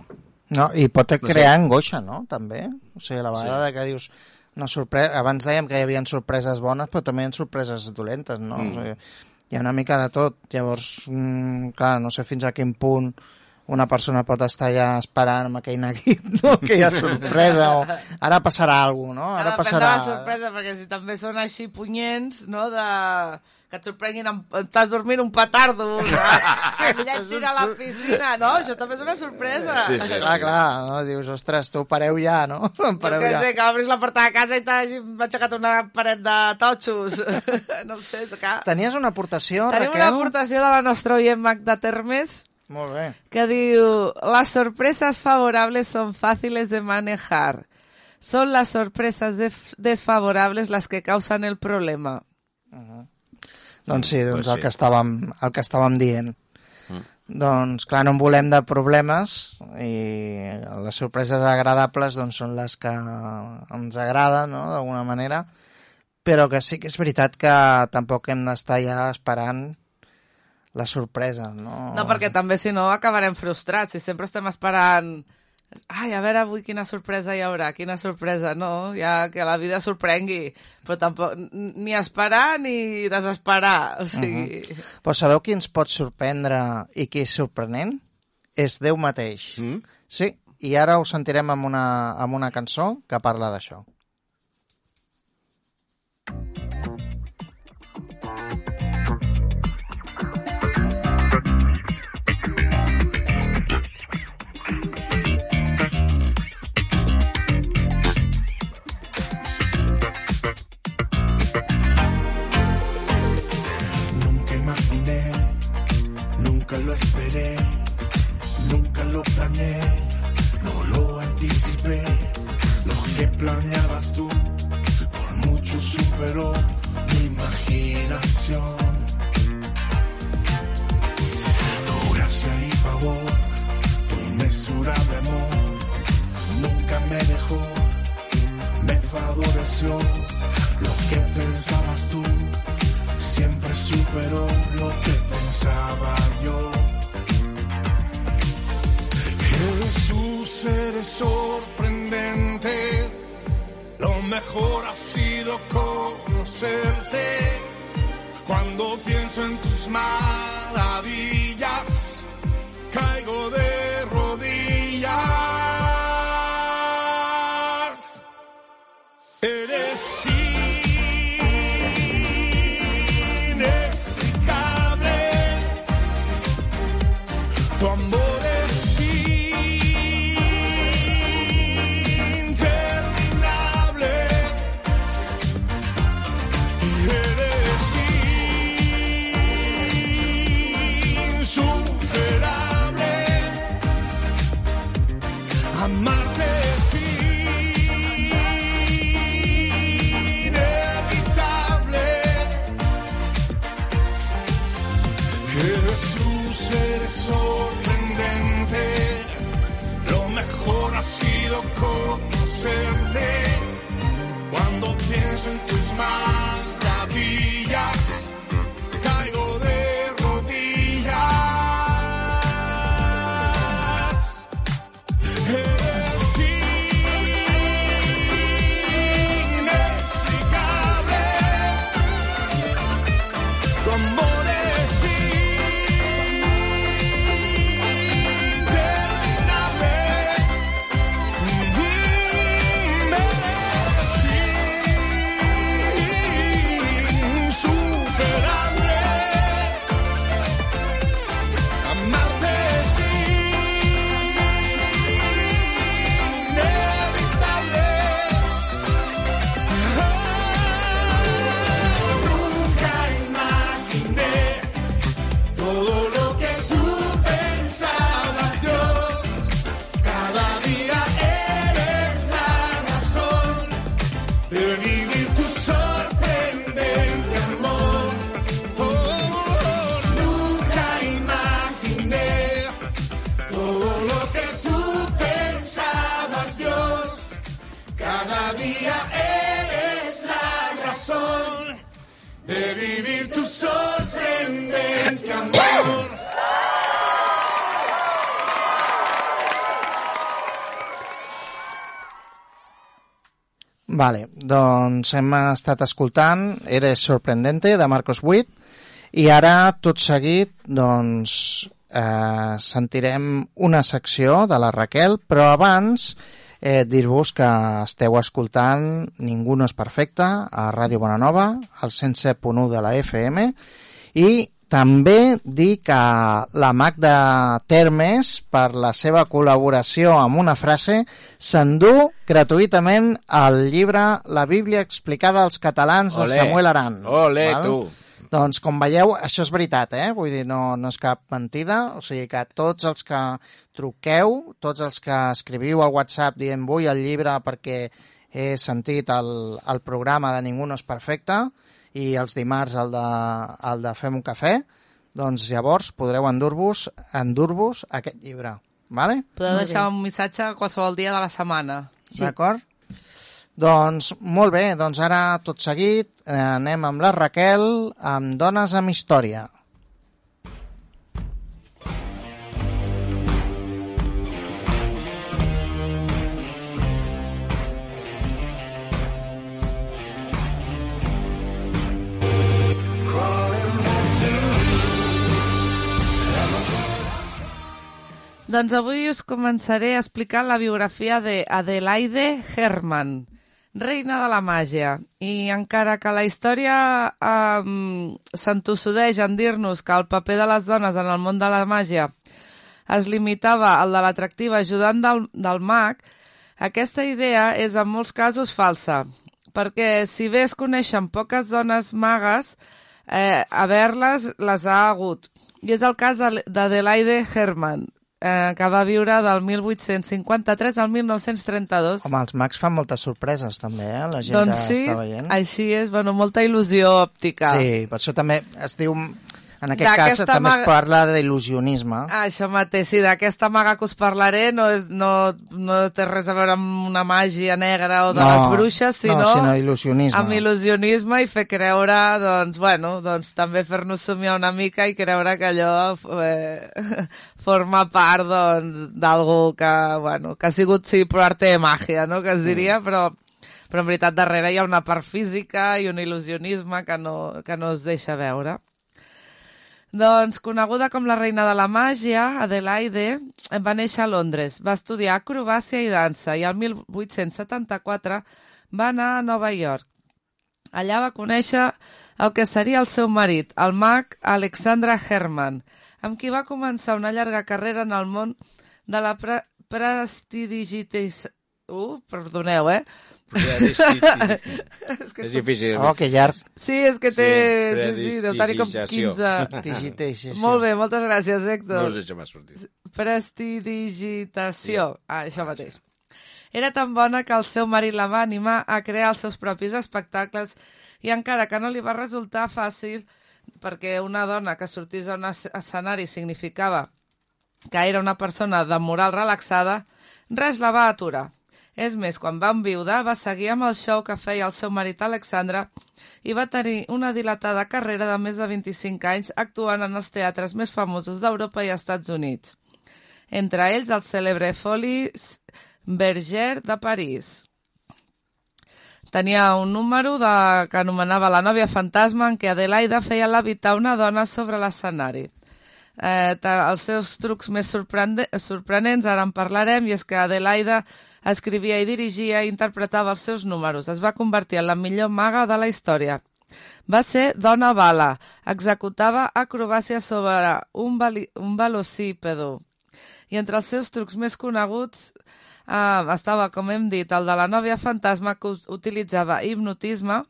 No, I pot No sé. crear angoixa, no? També. O sigui, a la vegada sí. que dius... Una sorpresa... Abans dèiem que hi havia sorpreses bones, però també hi ha sorpreses dolentes, no? Mm. O sigui, hi ha una mica de tot. Llavors, mm, clar, no sé fins a quin punt una persona pot estar ja esperant amb aquell neguit, no? que hi ha sorpresa, o ara passarà alguna cosa, no? Ara Depèn passarà... la sorpresa, perquè si també són així punyents, no? De... que et sorprenguin, amb, estàs dormint un petardo, que et llencin a la piscina, no? Això també és una sorpresa. Sí, sí, Clar, clar, no? dius, ostres, tu pareu ja, no? Pareu què ja. sé, que obris la porta de casa i t'hagi aixecat una paret de totxos. no ho sé, és que... Tenies una aportació, Tenim Raquel? una aportació de la nostra oient Magda Termes, Molt bé. que diu las sorpresas favorables son fáciles de manejar. Son las sorpresas def- desfavorables las que causan el problema. Doncs sí, doncs Pues el, sí. que estàvem, el que estàvem dient. Doncs clar, no en volem de problemes i les sorpreses agradables doncs, són les que ens agraden, no?, d'alguna manera, però que sí que és veritat que tampoc hem d'estar ja esperant la sorpresa, no? No, perquè també, si no, acabarem frustrats. Si sempre estem esperant... Ai, a veure avui quina sorpresa hi haurà, quina sorpresa, no? Ja que la vida sorprengui, però tampoc ni esperar ni desesperar, o sigui... Uh -huh. Però sabeu qui ens pot sorprendre i qui és sorprenent? És Déu mateix. Mm? Sí, i ara ho sentirem amb una, amb una cançó que parla d'això. Nunca lo esperé, nunca lo planeé, no lo anticipé. Lo que planeabas tú, por mucho superó mi imaginación. Tu gracia y favor, tu inmesurable amor, nunca me dejó, me favoreció. Lo que pensabas tú siempre superó lo que pensaba eres sorprendente. Lo mejor ha sido conocerte. Cuando pienso en tus maravillas, doncs hem estat escoltant Eres sorprendente, de Marcos Witt, i ara, tot seguit, doncs, eh, sentirem una secció de la Raquel, però abans eh, dir-vos que esteu escoltant Ningú no és perfecte a Ràdio Bonanova, al 107.1 de la FM, i també dir que la Magda Termes, per la seva col·laboració amb una frase, s'endú gratuïtament el llibre La Bíblia explicada als catalans de Olé. Samuel Aran. Ole, tu. Doncs, com veieu, això és veritat, eh? Vull dir, no, no és cap mentida. O sigui que tots els que truqueu, tots els que escriviu al WhatsApp dient vull el llibre perquè he sentit el, el programa de Ningú no és perfecte i els dimarts el de, el de Fem un cafè, doncs llavors podreu endur-vos endur aquest llibre. Vale? Podeu Molt deixar bé. un missatge qualsevol dia de la setmana. Sí. D'acord? Doncs molt bé, doncs ara tot seguit eh, anem amb la Raquel amb Dones amb Història. Doncs avui us començaré explicant la biografia de Adelaide Herman, reina de la màgia. I encara que la història um, s'entossudeix en dir-nos que el paper de les dones en el món de la màgia es limitava al de l'atractiva ajudant del, del mag, aquesta idea és en molts casos falsa, perquè si bé es coneixen poques dones magues, eh, haver-les les ha hagut. I és el cas de- d'Adelaide Herman, eh, que va viure del 1853 al 1932. Home, els mags fan moltes sorpreses també, eh? La gent doncs que sí, està veient. així és, bueno, molta il·lusió òptica. Sí, per això també es diu... En aquest cas també es maga- parla d'il·lusionisme. Ah, això mateix, sí, d'aquesta maga que us parlaré no, és, no, no té res a veure amb una màgia negra o de No, les bruixes, sinó, no, sinó il·lusionisme. amb il·lusionisme i fer creure, doncs, bueno, doncs també fer-nos somiar una mica i creure que allò eh, forma part, doncs, d'algú que, bueno, que ha sigut, sí, pro arte de màgia, no?, que es diria, però, però en veritat darrere hi ha una part física i un il·lusionisme que no, que no es deixa veure. Doncs, coneguda com la reina de la màgia, Adelaide va néixer a Londres. Va estudiar acrobàcia i dansa i el 1874 va anar a Nova York. Allà va conèixer el que seria el seu marit, el mag Alexandra Herman, amb qui va començar una llarga carrera en el món de la pre prestidigitació... Uh, perdoneu, eh? és és és difícil. Oh, que llarg. Sí, és que té... Sí, Sí, sí, deu tenir com prestidigitació. 15... Digitació. Molt bé, moltes gràcies, No Héctor. us deixa més sortir. Prestidigitació. Ah, això mateix. Era tan bona que el seu marit la va animar a crear els seus propis espectacles i encara que no li va resultar fàcil, perquè una dona que sortís a un es- escenari significava que era una persona de moral relaxada, res la va aturar. És més, quan va enviudar, va seguir amb el show que feia el seu marit Alexandra i va tenir una dilatada carrera de més de 25 anys actuant en els teatres més famosos d'Europa i Estats Units. Entre ells el cèlebre Folies Berger de París. Tenia un número de, que anomenava La nòvia fantasma en què Adelaida feia levitar una dona sobre l'escenari. Eh, els seus trucs més sorprenents, ara en parlarem, i és que Adelaida escrivia i dirigia i interpretava els seus números. Es va convertir en la millor maga de la història. Va ser dona bala. Executava acrobàcia sobre un, un velocípedo. I entre els seus trucs més coneguts eh, estava, com hem dit, el de la nòvia fantasma que utilitzava hipnotisme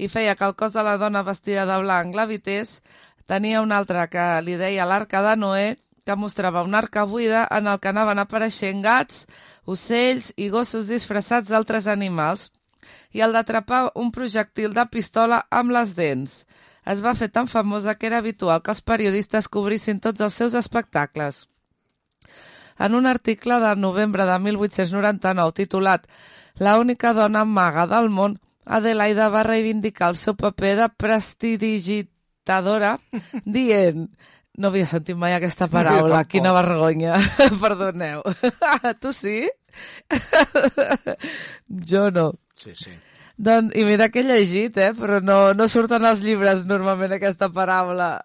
i feia que el cos de la dona vestida de blanc levités. Tenia un altre que li deia l'arca de Noé, que mostrava una arca buida en el que anaven apareixent gats, ocells i gossos disfressats d'altres animals i el d'atrapar un projectil de pistola amb les dents. Es va fer tan famosa que era habitual que els periodistes cobrissin tots els seus espectacles. En un article de novembre de 1899 titulat La única dona maga del món, Adelaida va reivindicar el seu paper de prestidigitadora dient no havia sentit mai aquesta paraula, tampoc. quina vergonya, perdoneu. tu sí? jo no. Sí, sí. Doncs, I mira que he llegit, eh? però no, no surten als llibres normalment aquesta paraula,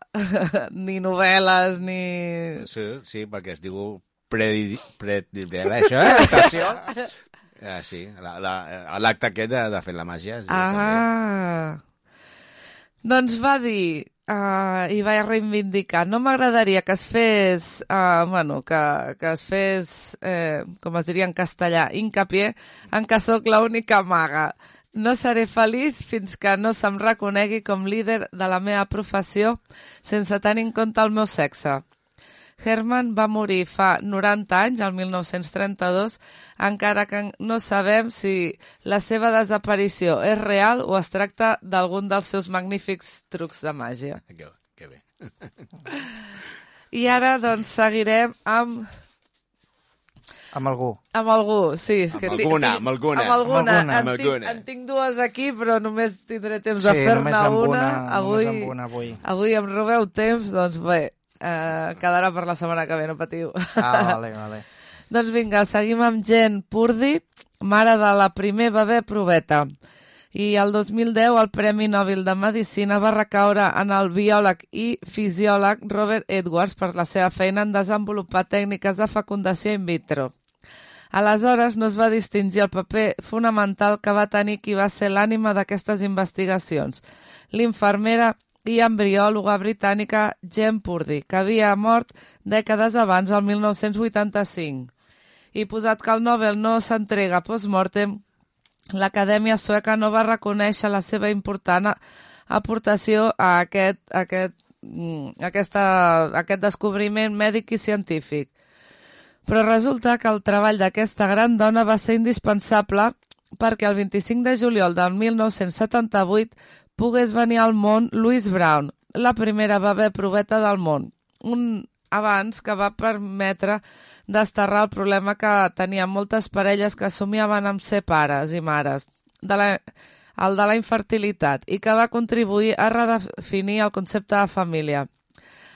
ni novel·les, ni... Sí, sí perquè es diu predi... Això, eh? Atenció. Ah, sí, la- la- l'acte aquest de, de fer la màgia. Sí. Ah, doncs va dir uh, i va reivindicar no m'agradaria que es fes uh, bueno, que, que es fes eh, com es diria en castellà hincapié en que sóc l'única maga no seré feliç fins que no se'm reconegui com líder de la meva professió sense tenir en compte el meu sexe. Herman va morir fa 90 anys, el 1932, encara que no sabem si la seva desaparició és real o es tracta d'algun dels seus magnífics trucs de màgia. Que, que bé. I ara, doncs, seguirem amb, Amb algú. amb algú. Sí, és Amb que tinc- alguna, tinc- amb alguna. Amb alguna. Amb alguna. En, Amb tinc, alguna. en tinc dues aquí, però només tindré temps Sí, de fer-ne només amb una. una, avui, només amb una avui. avui em robeu temps, doncs bé, eh, quedarà per la setmana que ve, no patiu. Ah, vale, vale. Doncs vinga, seguim amb Jen Purdy, mare de la primer bebè proveta. I el 2010 el Premi Nobel de Medicina va recaure en el biòleg i fisiòleg Robert Edwards per la seva feina en desenvolupar tècniques de fecundació in vitro. Aleshores no es va distingir el paper fonamental que va tenir qui va ser l'ànima d'aquestes investigacions, l'infermera i embriòloga britànica Jen Purdy, que havia mort dècades abans, el 1985. I posat que el Nobel no s'entrega post-mortem, l'Acadèmia Sueca no va reconèixer la seva important aportació a aquest, a aquest, mm, aquesta, a aquest descobriment mèdic i científic. Però resulta que el treball d'aquesta gran dona va ser indispensable perquè el 25 de juliol del 1978 pogués venir al món Louise Brown, la primera bebè proveta del món, un abans que va permetre desterrar el problema que tenien moltes parelles que somiaven amb ser pares i mares, de la, el de la infertilitat, i que va contribuir a redefinir el concepte de família.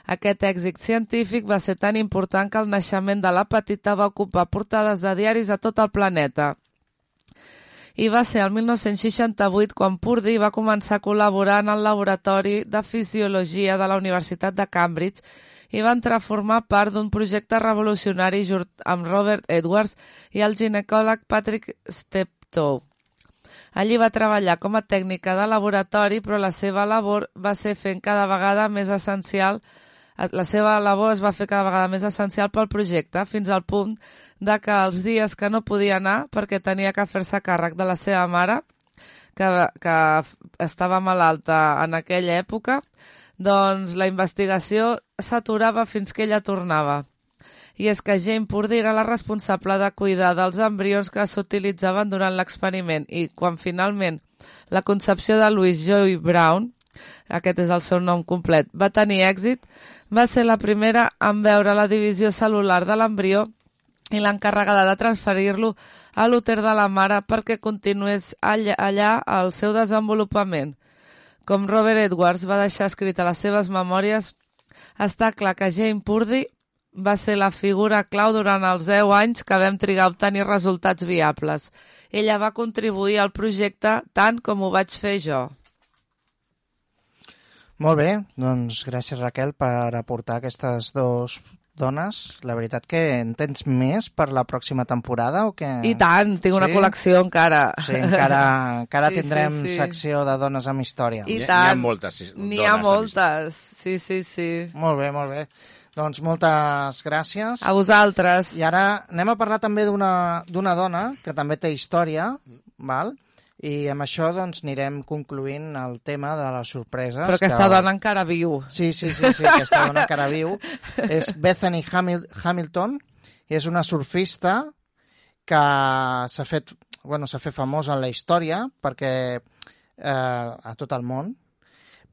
Aquest èxit científic va ser tan important que el naixement de la petita va ocupar portades de diaris a tot el planeta. I va ser el 1968 quan Purdy va començar a col·laborar en el laboratori de fisiologia de la Universitat de Cambridge i va entrar a formar part d'un projecte revolucionari amb Robert Edwards i el ginecòleg Patrick Steptoe. Allí va treballar com a tècnica de laboratori, però la seva labor va ser fent cada vegada més essencial la seva labor es va fer cada vegada més essencial pel projecte, fins al punt de que els dies que no podia anar perquè tenia que fer-se càrrec de la seva mare, que, que estava malalta en aquella època, doncs la investigació s'aturava fins que ella tornava. I és que Jane Purdy era la responsable de cuidar dels embrions que s'utilitzaven durant l'experiment i quan finalment la concepció de Louis Joy Brown, aquest és el seu nom complet, va tenir èxit, va ser la primera en veure la divisió celular de l'embrió i l'encarregada de transferir-lo a l'úter de la mare perquè continués allà, allà el seu desenvolupament. Com Robert Edwards va deixar escrit a les seves memòries, està clar que Jane Purdy va ser la figura clau durant els 10 anys que vam trigar a obtenir resultats viables. Ella va contribuir al projecte tant com ho vaig fer jo. Molt bé, doncs gràcies Raquel per aportar aquestes dues dones. La veritat que en tens més per la pròxima temporada o que... I tant, tinc una Sí? col·lecció encara. Sigui, encara, encara Sí, sí, tindrem sí. secció de dones amb història. I tant. n'hi ha moltes, sí, N'hi ha a moltes, sí, sí, sí. Molt bé, molt bé. Doncs moltes gràcies. A vosaltres. I ara anem a parlar també d'una d'una dona que també té història, val? I amb això doncs anirem concluint el tema de les sorpreses. Però aquesta que... dona encara viu. Sí, sí, sí, sí, aquesta dona encara viu. És Bethany Hamil Hamilton, és una surfista que s'ha fet, bueno, s'ha fet famosa en la història perquè eh, a tot el món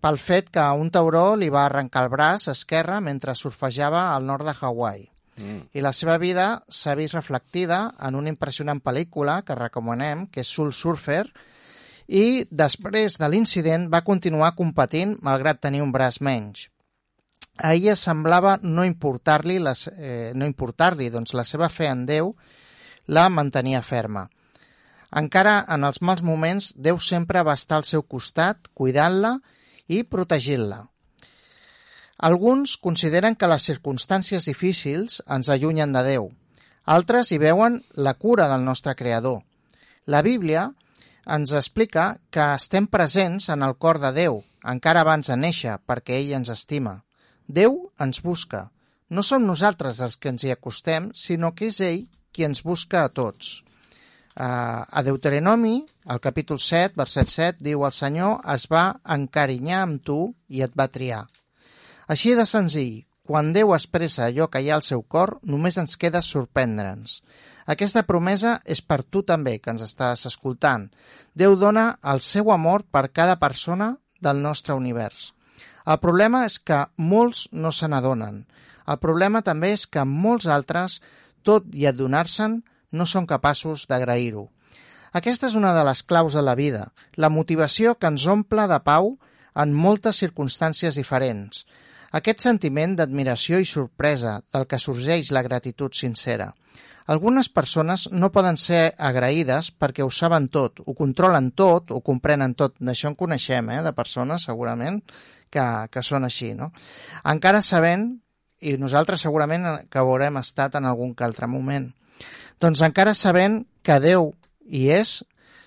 pel fet que un tauró li va arrencar el braç esquerre mentre surfejava al nord de Hawaii. Mm. I la seva vida s'ha vist reflectida en una impressionant pel·lícula que recomanem, que és Soul Surfer, i després de l'incident va continuar competint malgrat tenir un braç menys. A ella semblava no importar-li eh, no importar-li, doncs la seva fe en Déu la mantenia ferma. Encara en els mals moments, Déu sempre va estar al seu costat, cuidant-la i protegint-la. Alguns consideren que les circumstàncies difícils ens allunyen de Déu. Altres hi veuen la cura del nostre Creador. La Bíblia ens explica que estem presents en el cor de Déu, encara abans de néixer, perquè ell ens estima. Déu ens busca. No som nosaltres els que ens hi acostem, sinó que és ell qui ens busca a tots. Uh, a Deuteronomi, al capítol 7, verset 7, diu el Senyor es va encarinyar amb tu i et va triar. Així de senzill, quan Déu expressa allò que hi ha al seu cor, només ens queda sorprendre'ns. Aquesta promesa és per tu també, que ens estàs escoltant. Déu dona el seu amor per cada persona del nostre univers. El problema és que molts no se n'adonen. El problema també és que molts altres, tot i adonar-se'n, no són capaços d'agrair-ho. Aquesta és una de les claus de la vida, la motivació que ens omple de pau en moltes circumstàncies diferents. Aquest sentiment d'admiració i sorpresa del que sorgeix la gratitud sincera. Algunes persones no poden ser agraïdes perquè ho saben tot, ho controlen tot, ho comprenen tot. D'això en coneixem, eh, de persones, segurament, que, que són així, no? Encara sabent, i nosaltres segurament que haurem estat en algun altre moment, doncs encara sabent que Déu hi és,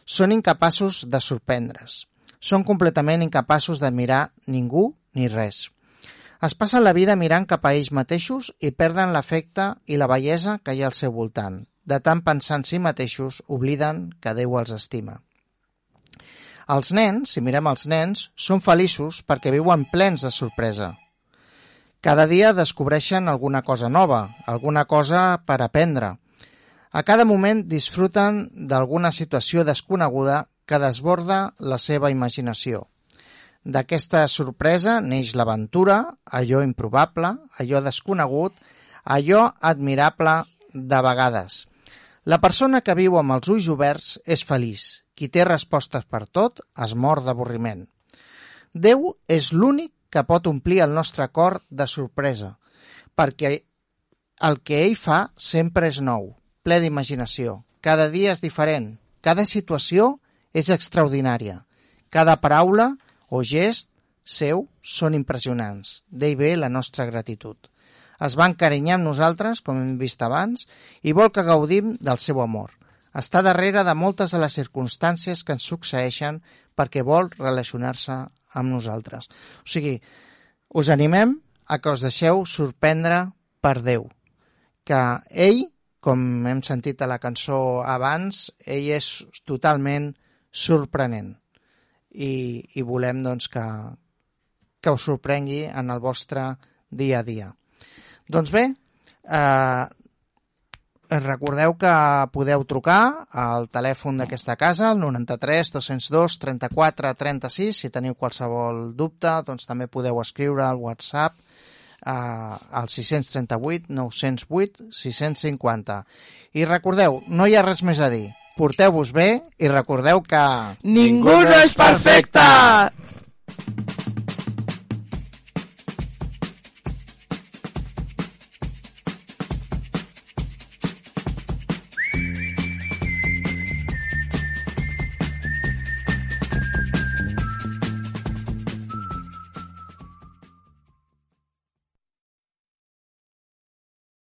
són incapaços de sorprendre's. Són completament incapaços d'admirar ningú ni res. Es passen la vida mirant cap a ells mateixos i perden l'efecte i la bellesa que hi ha al seu voltant. De tant pensar en si mateixos, obliden que Déu els estima. Els nens, si mirem els nens, són feliços perquè viuen plens de sorpresa. Cada dia descobreixen alguna cosa nova, alguna cosa per aprendre. A cada moment disfruten d'alguna situació desconeguda que desborda la seva imaginació. D'aquesta sorpresa neix l'aventura, allò improbable, allò desconegut, allò admirable de vegades. La persona que viu amb els ulls oberts és feliç. Qui té respostes per tot es mor d'avorriment. Déu és l'únic que pot omplir el nostre cor de sorpresa, perquè el que ell fa sempre és nou, ple d'imaginació. Cada dia és diferent, cada situació és extraordinària. Cada paraula o gest seu són impressionants. D'ell ve la nostra gratitud. Es va encarinyar amb nosaltres, com hem vist abans, i vol que gaudim del seu amor. Està darrere de moltes de les circumstàncies que ens succeeixen perquè vol relacionar-se amb nosaltres. O sigui, us animem a que us deixeu sorprendre per Déu, que ell, com hem sentit a la cançó abans, ell és totalment sorprenent i, i volem doncs, que, que us sorprengui en el vostre dia a dia. Doncs bé, eh, recordeu que podeu trucar al telèfon d'aquesta casa, el 93 202 34 36, si teniu qualsevol dubte, doncs també podeu escriure al WhatsApp eh, al 638 908 650. I recordeu, no hi ha res més a dir porteu-vos bé i recordeu que... Ningú no és perfecte!